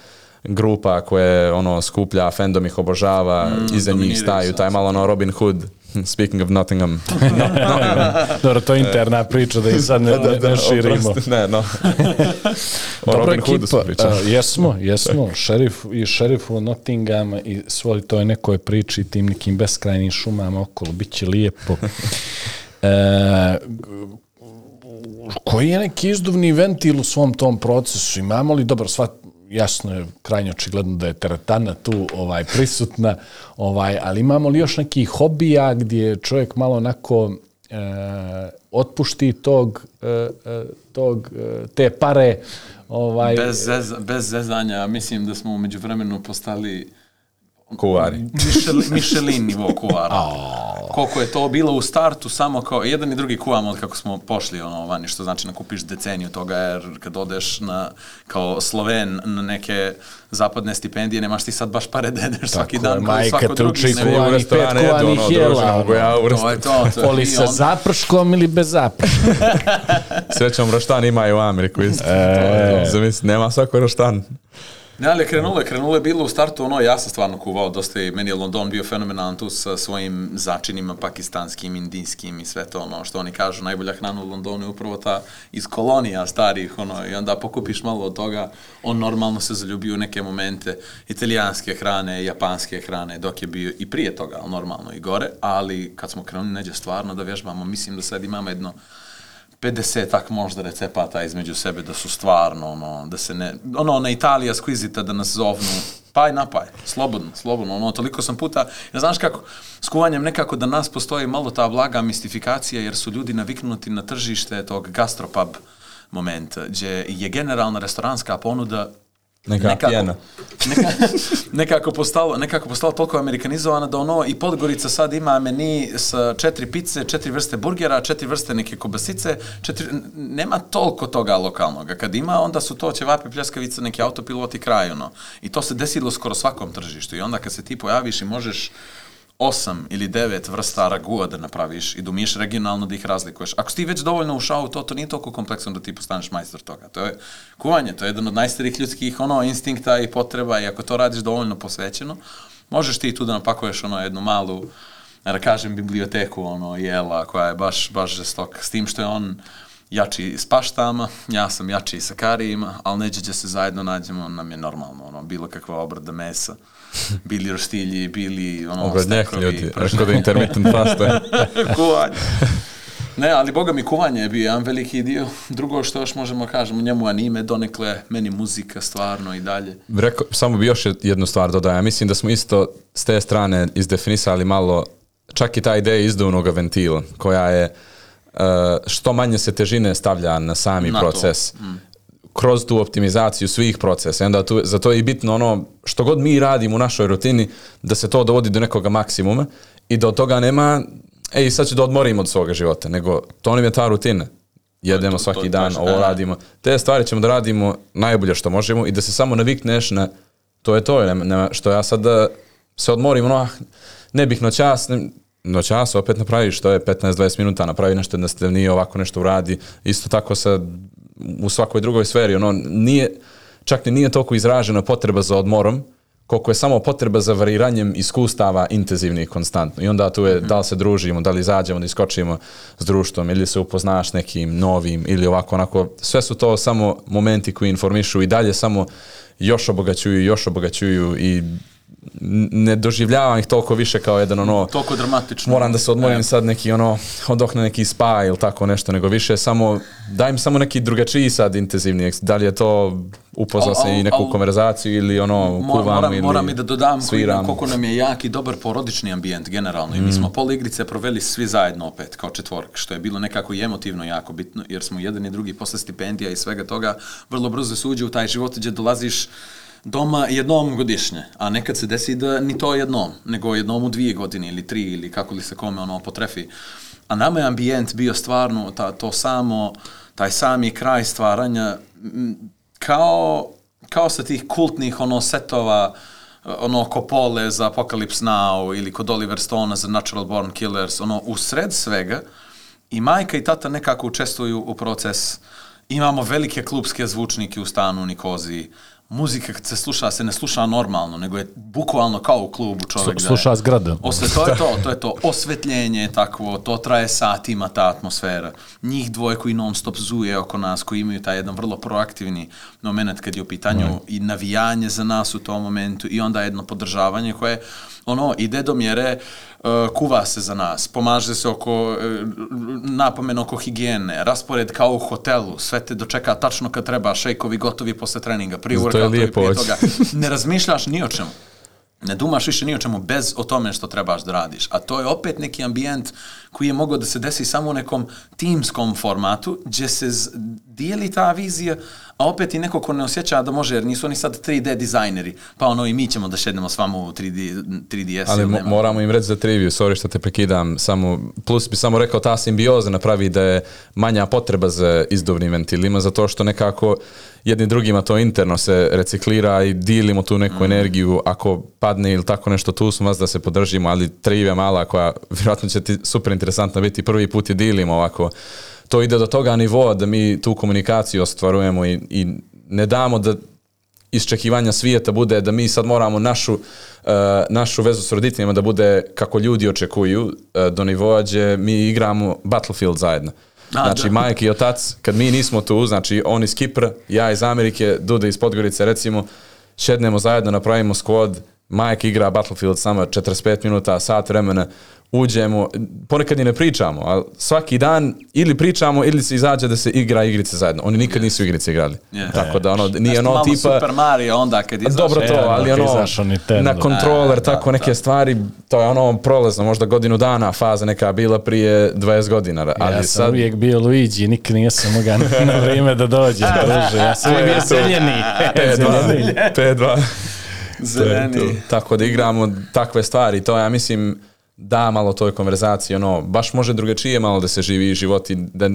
grupa koje ono skuplja, fandom ih obožava, mm, iza njih staju, taj malo ono Robin Hood, speaking of Nottingham. Dobro, to je interna priča da i sad ne, ne, ne širimo. oprosti, ne, no. o Dobra Robin Hoodu smo ekipa, pričali. uh, jesmo, jesmo, šerif i šerifu Nottingham i svoj toj nekoj priči tim nekim beskrajnim šumama okolo, bit će lijepo. E, koji je neki izduvni ventil u svom tom procesu? Imamo li, dobro, sva, jasno je krajnje očigledno da je teretana tu ovaj prisutna, ovaj, ali imamo li još neki hobija gdje čovjek malo onako e, otpušti tog, e, e, tog e, te pare ovaj, Bez, zez, bez zezanja, mislim da smo umeđu vremenu postali Kuvari. Mišel, Michelin nivo kuvara. Koliko je to bilo u startu, samo kao jedan i drugi kuvamo od kako smo pošli ono vani, što znači nakupiš deceniju toga, jer kad odeš na, kao Sloven na neke zapadne stipendije, nemaš ti sad baš pare da jedeš svaki je, dan, kao i majka te uči kuvanih, pet jedu, kuvanih ono, jela, ja u To je to. to je- Poli sa on- zaprškom ili bez zaprška? Srećom, roštan ima i u Ameriku isto. E. Zamisli, nema svako roštan. Ne, ali je krenulo je, krenulo je bilo u startu ono, ja sam stvarno kuvao, dosta je, meni je London bio fenomenalan tu sa svojim začinima pakistanskim, indijskim i sve to ono što oni kažu, najbolja hrana u Londonu je upravo ta iz kolonija starih, ono, i onda pokupiš malo od toga, on normalno se zaljubio u neke momente italijanske hrane, japanske hrane, dok je bio i prije toga, normalno i gore, ali kad smo krenuli neđe stvarno da vježbamo, mislim da sad imamo jedno 50 tak možda recepata između sebe da su stvarno ono da se ne ono na Italija skvizita da nas zovnu paj napaj, slobodno, slobodno, ono, toliko sam puta, ja znaš kako, s kuvanjem nekako da nas postoji malo ta blaga mistifikacija, jer su ljudi naviknuti na tržište tog gastropub momenta, gdje je generalna restoranska ponuda Neka pjena. neka, nekako postalo, nekako postalo toliko amerikanizovana da ono i Podgorica sad ima meni sa četiri pice, četiri vrste burgera, četiri vrste neke kobasice, četiri, nema toliko toga lokalnog. Kad ima, onda su to ćevapi, pljeskavice, neki autopiloti kraj, ono. I to se desilo skoro svakom tržištu. I onda kad se ti pojaviš i možeš osam ili devet vrsta ragua da napraviš i da umiješ regionalno da ih razlikuješ. Ako si ti već dovoljno ušao u to, to nije toliko kompleksno da ti postaneš majstor toga. To je kuvanje, to je jedan od najstarijih ljudskih ono, instinkta i potreba i ako to radiš dovoljno posvećeno, možeš ti tu da napakuješ ono jednu malu, da kažem, biblioteku ono, jela koja je baš, baš žestok. S tim što je on jači s paštama, ja sam jači sa karijima, ali neđe gdje se zajedno nađemo, nam je normalno, ono, bilo kakva obrada mesa, bili roštilji, bili ono, stekovi, ljudi, rekao da intermittent fasta je. kuvanje. Ne, ali boga mi kuvanje je bio jedan veliki dio. Drugo što još možemo kažemo, njemu anime donekle, meni muzika stvarno i dalje. Rekao, samo bi još jednu stvar dodao. Ja mislim da smo isto s te strane izdefinisali malo čak i ta ideja izduvnog ventila, koja je uh, što manje se težine stavlja na sami Na to. proces. kroz tu optimizaciju svih procesa. Onda tu, zato je i bitno ono, što god mi radimo u našoj rutini, da se to dovodi do nekoga maksimuma i da od toga nema, ej, sad ću da odmorim od svoga života, nego to nam je ta rutina. jedemo to- svaki to- dan, to- ovo da. radimo. Te stvari ćemo da radimo najbolje što možemo i da se samo navikneš na to je to, nema, nema- što ja sad da se odmorim, ono, ah, ne bih noćas, ne, noćas opet napraviš, to je 15-20 minuta, napravi nešto da ste nije ovako nešto uradi, isto tako sa, u svakoj drugoj sferi, ono, nije, čak ni nije toliko izražena potreba za odmorom, koliko je samo potreba za variranjem iskustava intenzivnih konstantno. I onda tu je da li se družimo, da li izađemo, da iskočimo s društvom ili se upoznaš nekim novim ili ovako onako. Sve su to samo momenti koji informišu i dalje samo još obogaćuju, još obogaćuju i ne doživljavam ih toliko više kao jedan ono Toliko dramatično. moram da se odmorim sad neki ono odoh na neki spa ili tako nešto, nego više samo daj im samo neki drugačiji sad intenzivni, da li je to upoznao se i neku al- konverzaciju ili ono kuvam moram, ili moram i da dodam sviram. koliko nam je jak i dobar porodični ambijent generalno. I mi smo pol igrice proveli svi zajedno opet, kao četvork, što je bilo nekako i emotivno jako bitno, jer smo jedan i drugi posle stipendija i svega toga vrlo brzo se uđe u taj život gdje dolaziš doma jednom godišnje, a nekad se desi da ni to jednom, nego jednom u dvije godine ili tri ili kako li se kome ono potrefi. A nama je ambijent bio stvarno ta, to samo, taj sami kraj stvaranja kao, kao sa tih kultnih ono setova ono Kopole za Apocalypse Now ili kod Oliver Stone za Natural Born Killers, ono u sred svega i majka i tata nekako učestvuju u proces. Imamo velike klubske zvučnike u stanu u Nikoziji. Muzika kad se sluša se ne sluša normalno, nego je bukvalno kao u klubu čovjek. da Sluša zgrada. Osve, to je to, to je to. Osvetljenje je takvo, to traje satima, ta atmosfera. Njih dvoje koji non stop zuje oko nas, koji imaju taj jedan vrlo proaktivni moment kad je u pitanju i navijanje za nas u tom momentu i onda jedno podržavanje koje ono ide do mjere uh, kuva se za nas, pomaže se oko uh, napomena oko higijene, raspored kao u hotelu, sve te dočeka tačno kad treba, šejkovi gotovi posle treninga, prije To je workoutovi, lijepo toga. Ne razmišljaš ni o čemu. Ne dumaš više ni o čemu bez o tome što trebaš da radiš. A to je opet neki ambijent koji je mogao da se desi samo u nekom timskom formatu, gdje se dijeli ta vizija, a opet i neko ko ne osjeća da može, jer nisu oni sad 3D dizajneri, pa ono i mi ćemo da šednemo s vama u 3D, 3DS. Ali mo- moramo im reći za triviju, sorry što te prekidam, samo, plus bi samo rekao ta simbioza napravi da je manja potreba za izduvnim ventilima, zato što nekako jedni drugima to interno se reciklira i dilimo tu neku Mhm. energiju, ako padne ili tako nešto, tu smo vas da se podržimo, ali trivija mala koja vjerojatno će ti super interesantna biti, prvi put je dilimo ovako, to ide do toga nivoa da mi tu komunikaciju ostvarujemo i, i ne damo da iščekivanja svijeta bude da mi sad moramo našu, uh, našu vezu s roditeljima da bude kako ljudi očekuju uh, do nivoa gdje mi igramo Battlefield zajedno. A, znači, da. majke i otac, kad mi nismo tu, znači on iz Kipra, ja iz Amerike, Duda iz Podgorice, recimo, šednemo zajedno, napravimo squad, Majke igra Battlefield s nama 45 minuta, sat vremena, uđemo, ponekad i ne pričamo, ali svaki dan ili pričamo ili se izađe da se igra igrice zajedno. Oni nikad nisu igrice igrali. Je. Tako da ono, nije ono tipa... Super Mario onda kad izašao. Dobro to, E, ali je ono, na kontroler, E, tako da, neke da. stvari, to je ono prolazno, možda godinu dana faza neka bila prije 20 godina, ali ja sam sad... uvijek bio Luigi, nikad nisam mogao na vrijeme da dođem, druže. Ja sam uvijek bio seljeni. 5-2, 5-2. Zeleni. Tako da igramo takve stvari, to ja mislim da malo toj konverzaciji, ono, baš može drugačije malo da se živi život i da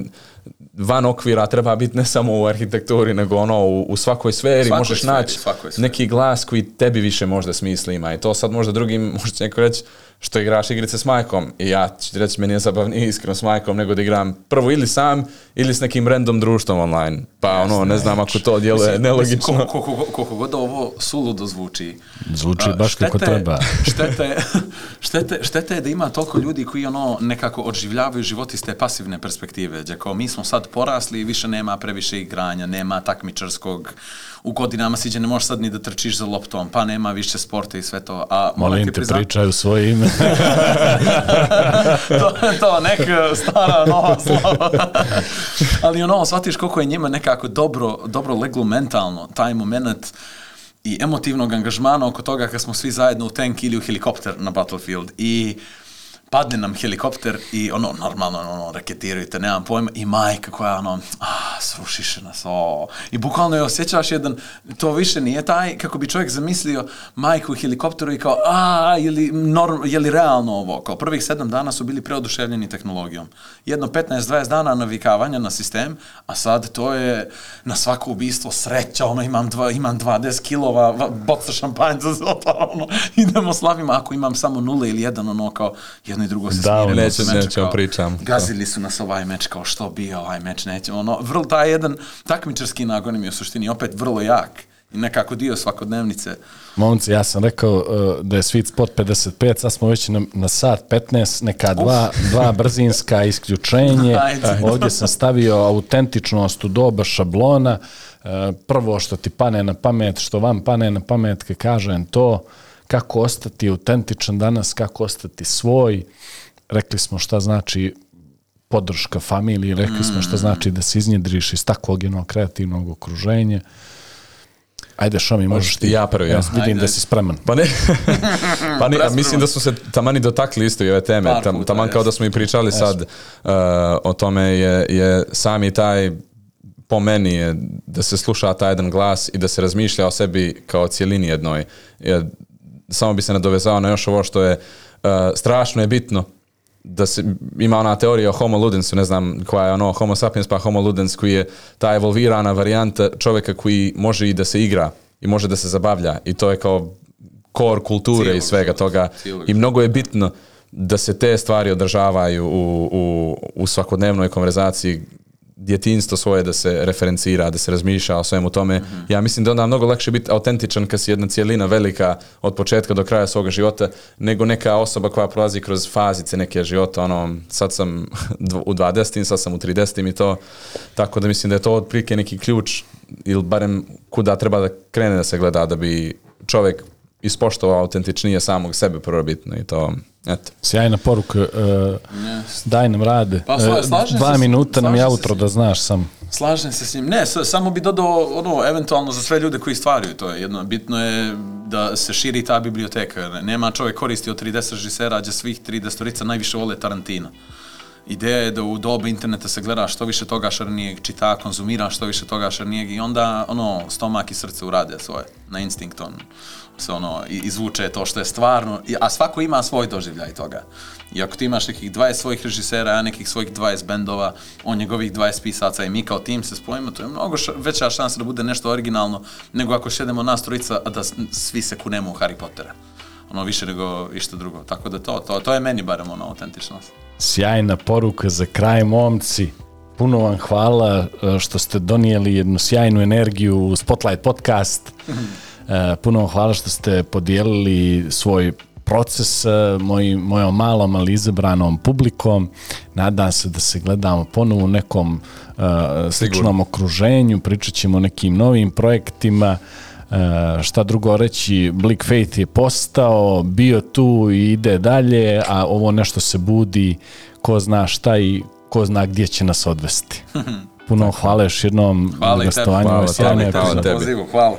van okvira treba biti ne samo u arhitekturi, nego ono u, u svakoj sferi Svakoj možeš sferi, naći neki glas koji tebi više možda smisli ima. I to sad možda drugim, možda će neko reći što igraš igrice s majkom i ja ću ti reći meni je zabavnije iskreno s majkom nego da igram prvo ili sam ili s nekim random društvom online pa ono ne znam ako to djeluje Mislim, nelogično Koliko, koliko, koliko god ovo suludo zvuči. Zvuči baš kako štete- treba. Štete, štete, štete je da ima toliko ljudi koji ono nekako odživljavaju život iz te pasivne perspektive. Gdje kao mi smo sad porasli i više nema previše igranja, nema takmičarskog, u godinama si gdje ne možeš sad ni da trčiš za loptom, pa nema više sporta i sve to. A Molim te, priznat- pričaju svoje ime. to to, neka stara nova slava. Ali ono, shvatiš koliko je njima nekako dobro, dobro leglo mentalno, taj moment i emotivnog angažmana oko toga kad smo svi zajedno u tank ili u helikopter na Battlefield. I padne nam helikopter i ono, normalno, ono, raketiraju te, nemam pojma, i majka koja, ono, ah, srušiše nas, o. I bukvalno je osjećaš jedan, to više nije taj, kako bi čovjek zamislio majku u helikopteru i kao, a, li, norm, je li realno ovo? Kao prvih sedam dana su bili preoduševljeni tehnologijom. Jedno 15-20 dana navikavanja na sistem, a sad to je na svako ubistvo sreća, ono, imam, dva, imam 20 kilova, boca šampanjca, pa, ono, idemo slavimo, ako imam samo nule ili jedan, ono, kao, jedno i drugo se Da, smirimo neće- meča, nećemo pričam. Gazili su nas ovaj meč, kao što bio ovaj meč, nećemo, ono, vrlo, taj jedan takmičarski nagon mi je u suštini opet vrlo jak i nekako dio svakodnevnice. Momci, ja sam rekao uh, da je sweet spot 55, sad smo već na, na sat 15, neka dva, dva brzinska isključenje. Ajde. Ovdje sam stavio autentičnost u doba šablona. Uh, prvo što ti pane na pamet, što vam pane na pamet, kad kažem to, kako ostati autentičan danas, kako ostati svoj. Rekli smo šta znači podrška familiji, rekli smo šta znači da se iznjedriš iz takvog jednog kreativnog okruženja. Ajde, Šomi, možeš ti. Ja prvi, ja. vidim Ajde. da si spreman. Pa ne, pa ne, a mislim da su se tamani dotakli isto i ove teme, Par Tam, puta, taman kao da smo i pričali sad uh, o tome je, je sami taj po meni je da se sluša taj jedan glas i da se razmišlja o sebi kao cijelini jednoj. Je, samo bi se nadovezao na još ovo što je uh, strašno je bitno da se ima ona teorija o homo ludensu, ne znam koja je ono homo sapiens pa homo ludens koji je ta evolvirana varijanta čovjeka koji može i da se igra i može da se zabavlja i to je kao kor kulture Cijelog i svega toga. cijelog i mnogo je bitno da se te stvari održavaju u, u, u svakodnevnoj konverzaciji djetinstvo svoje da se referencira, da se razmišlja o svemu tome. Ja mislim da onda mnogo lakše biti autentičan kad si jedna cijelina velika od početka do kraja svoga života, nego neka osoba koja prolazi kroz fazice neke života. Ono, sad sam u 20. sad sam u 30. i to. Tako da mislim da je to otprilike neki ključ ili barem kuda treba da krene da se gleda da bi čovjek ispoštovao autentičnije samog sebe prvo bitno i to, eto. Sjajna poruka. Uh, daj nam rade. Pa, sla- Uh, slažem Dva se minuta nam je outro da znaš sam. Slažem se s njim. Ne, samo bi dodao ono, eventualno za sve ljude koji stvaraju to je jedno. Bitno je da se širi ta biblioteka. Nema čovjek koristi od 30 režisera, gdje svih 30 najviše vole Tarantina. Ideja je da u dobu interneta se gleda što više toga šarnijeg, čita, konzumira što više toga šarnijeg i onda ono, stomak i srce urade svoje, na instinkt on se ono, izvuče to što je stvarno, a svako ima svoj doživljaj toga. I ako ti imaš nekih 20 svojih režisera, ja nekih svojih 20 bendova, on njegovih 20 pisaca i mi kao tim se spojimo, to je mnogo veća šansa da bude nešto originalno nego ako šedemo nas trojica, a da svi se kunemo u Harry Pottera. Ono više nego išta drugo. Tako da to, to, to je meni barem ono autentičnost. Sjajna poruka za kraj, momci. Puno vam hvala uh, što ste donijeli jednu sjajnu energiju u Spotlight podcast. Uh, puno vam hvala što ste podijelili svoj proces uh, moj, mojom malom, ali izabranom publikom. Nadam se da se gledamo ponovo u nekom uh, sličnom okruženju, pričat ćemo o nekim novim projektima. Uh, šta drugo reći, Blick Faith je postao, bio tu i ide dalje, a ovo nešto se budi, ko zna šta i ko zna gdje će nas odvesti. Puno hvala još jednom Hvala i tebi. gostovanju. Hvala Ovo je sjajna tebi, hvala epizoda. tebi. Pozivu, hvala.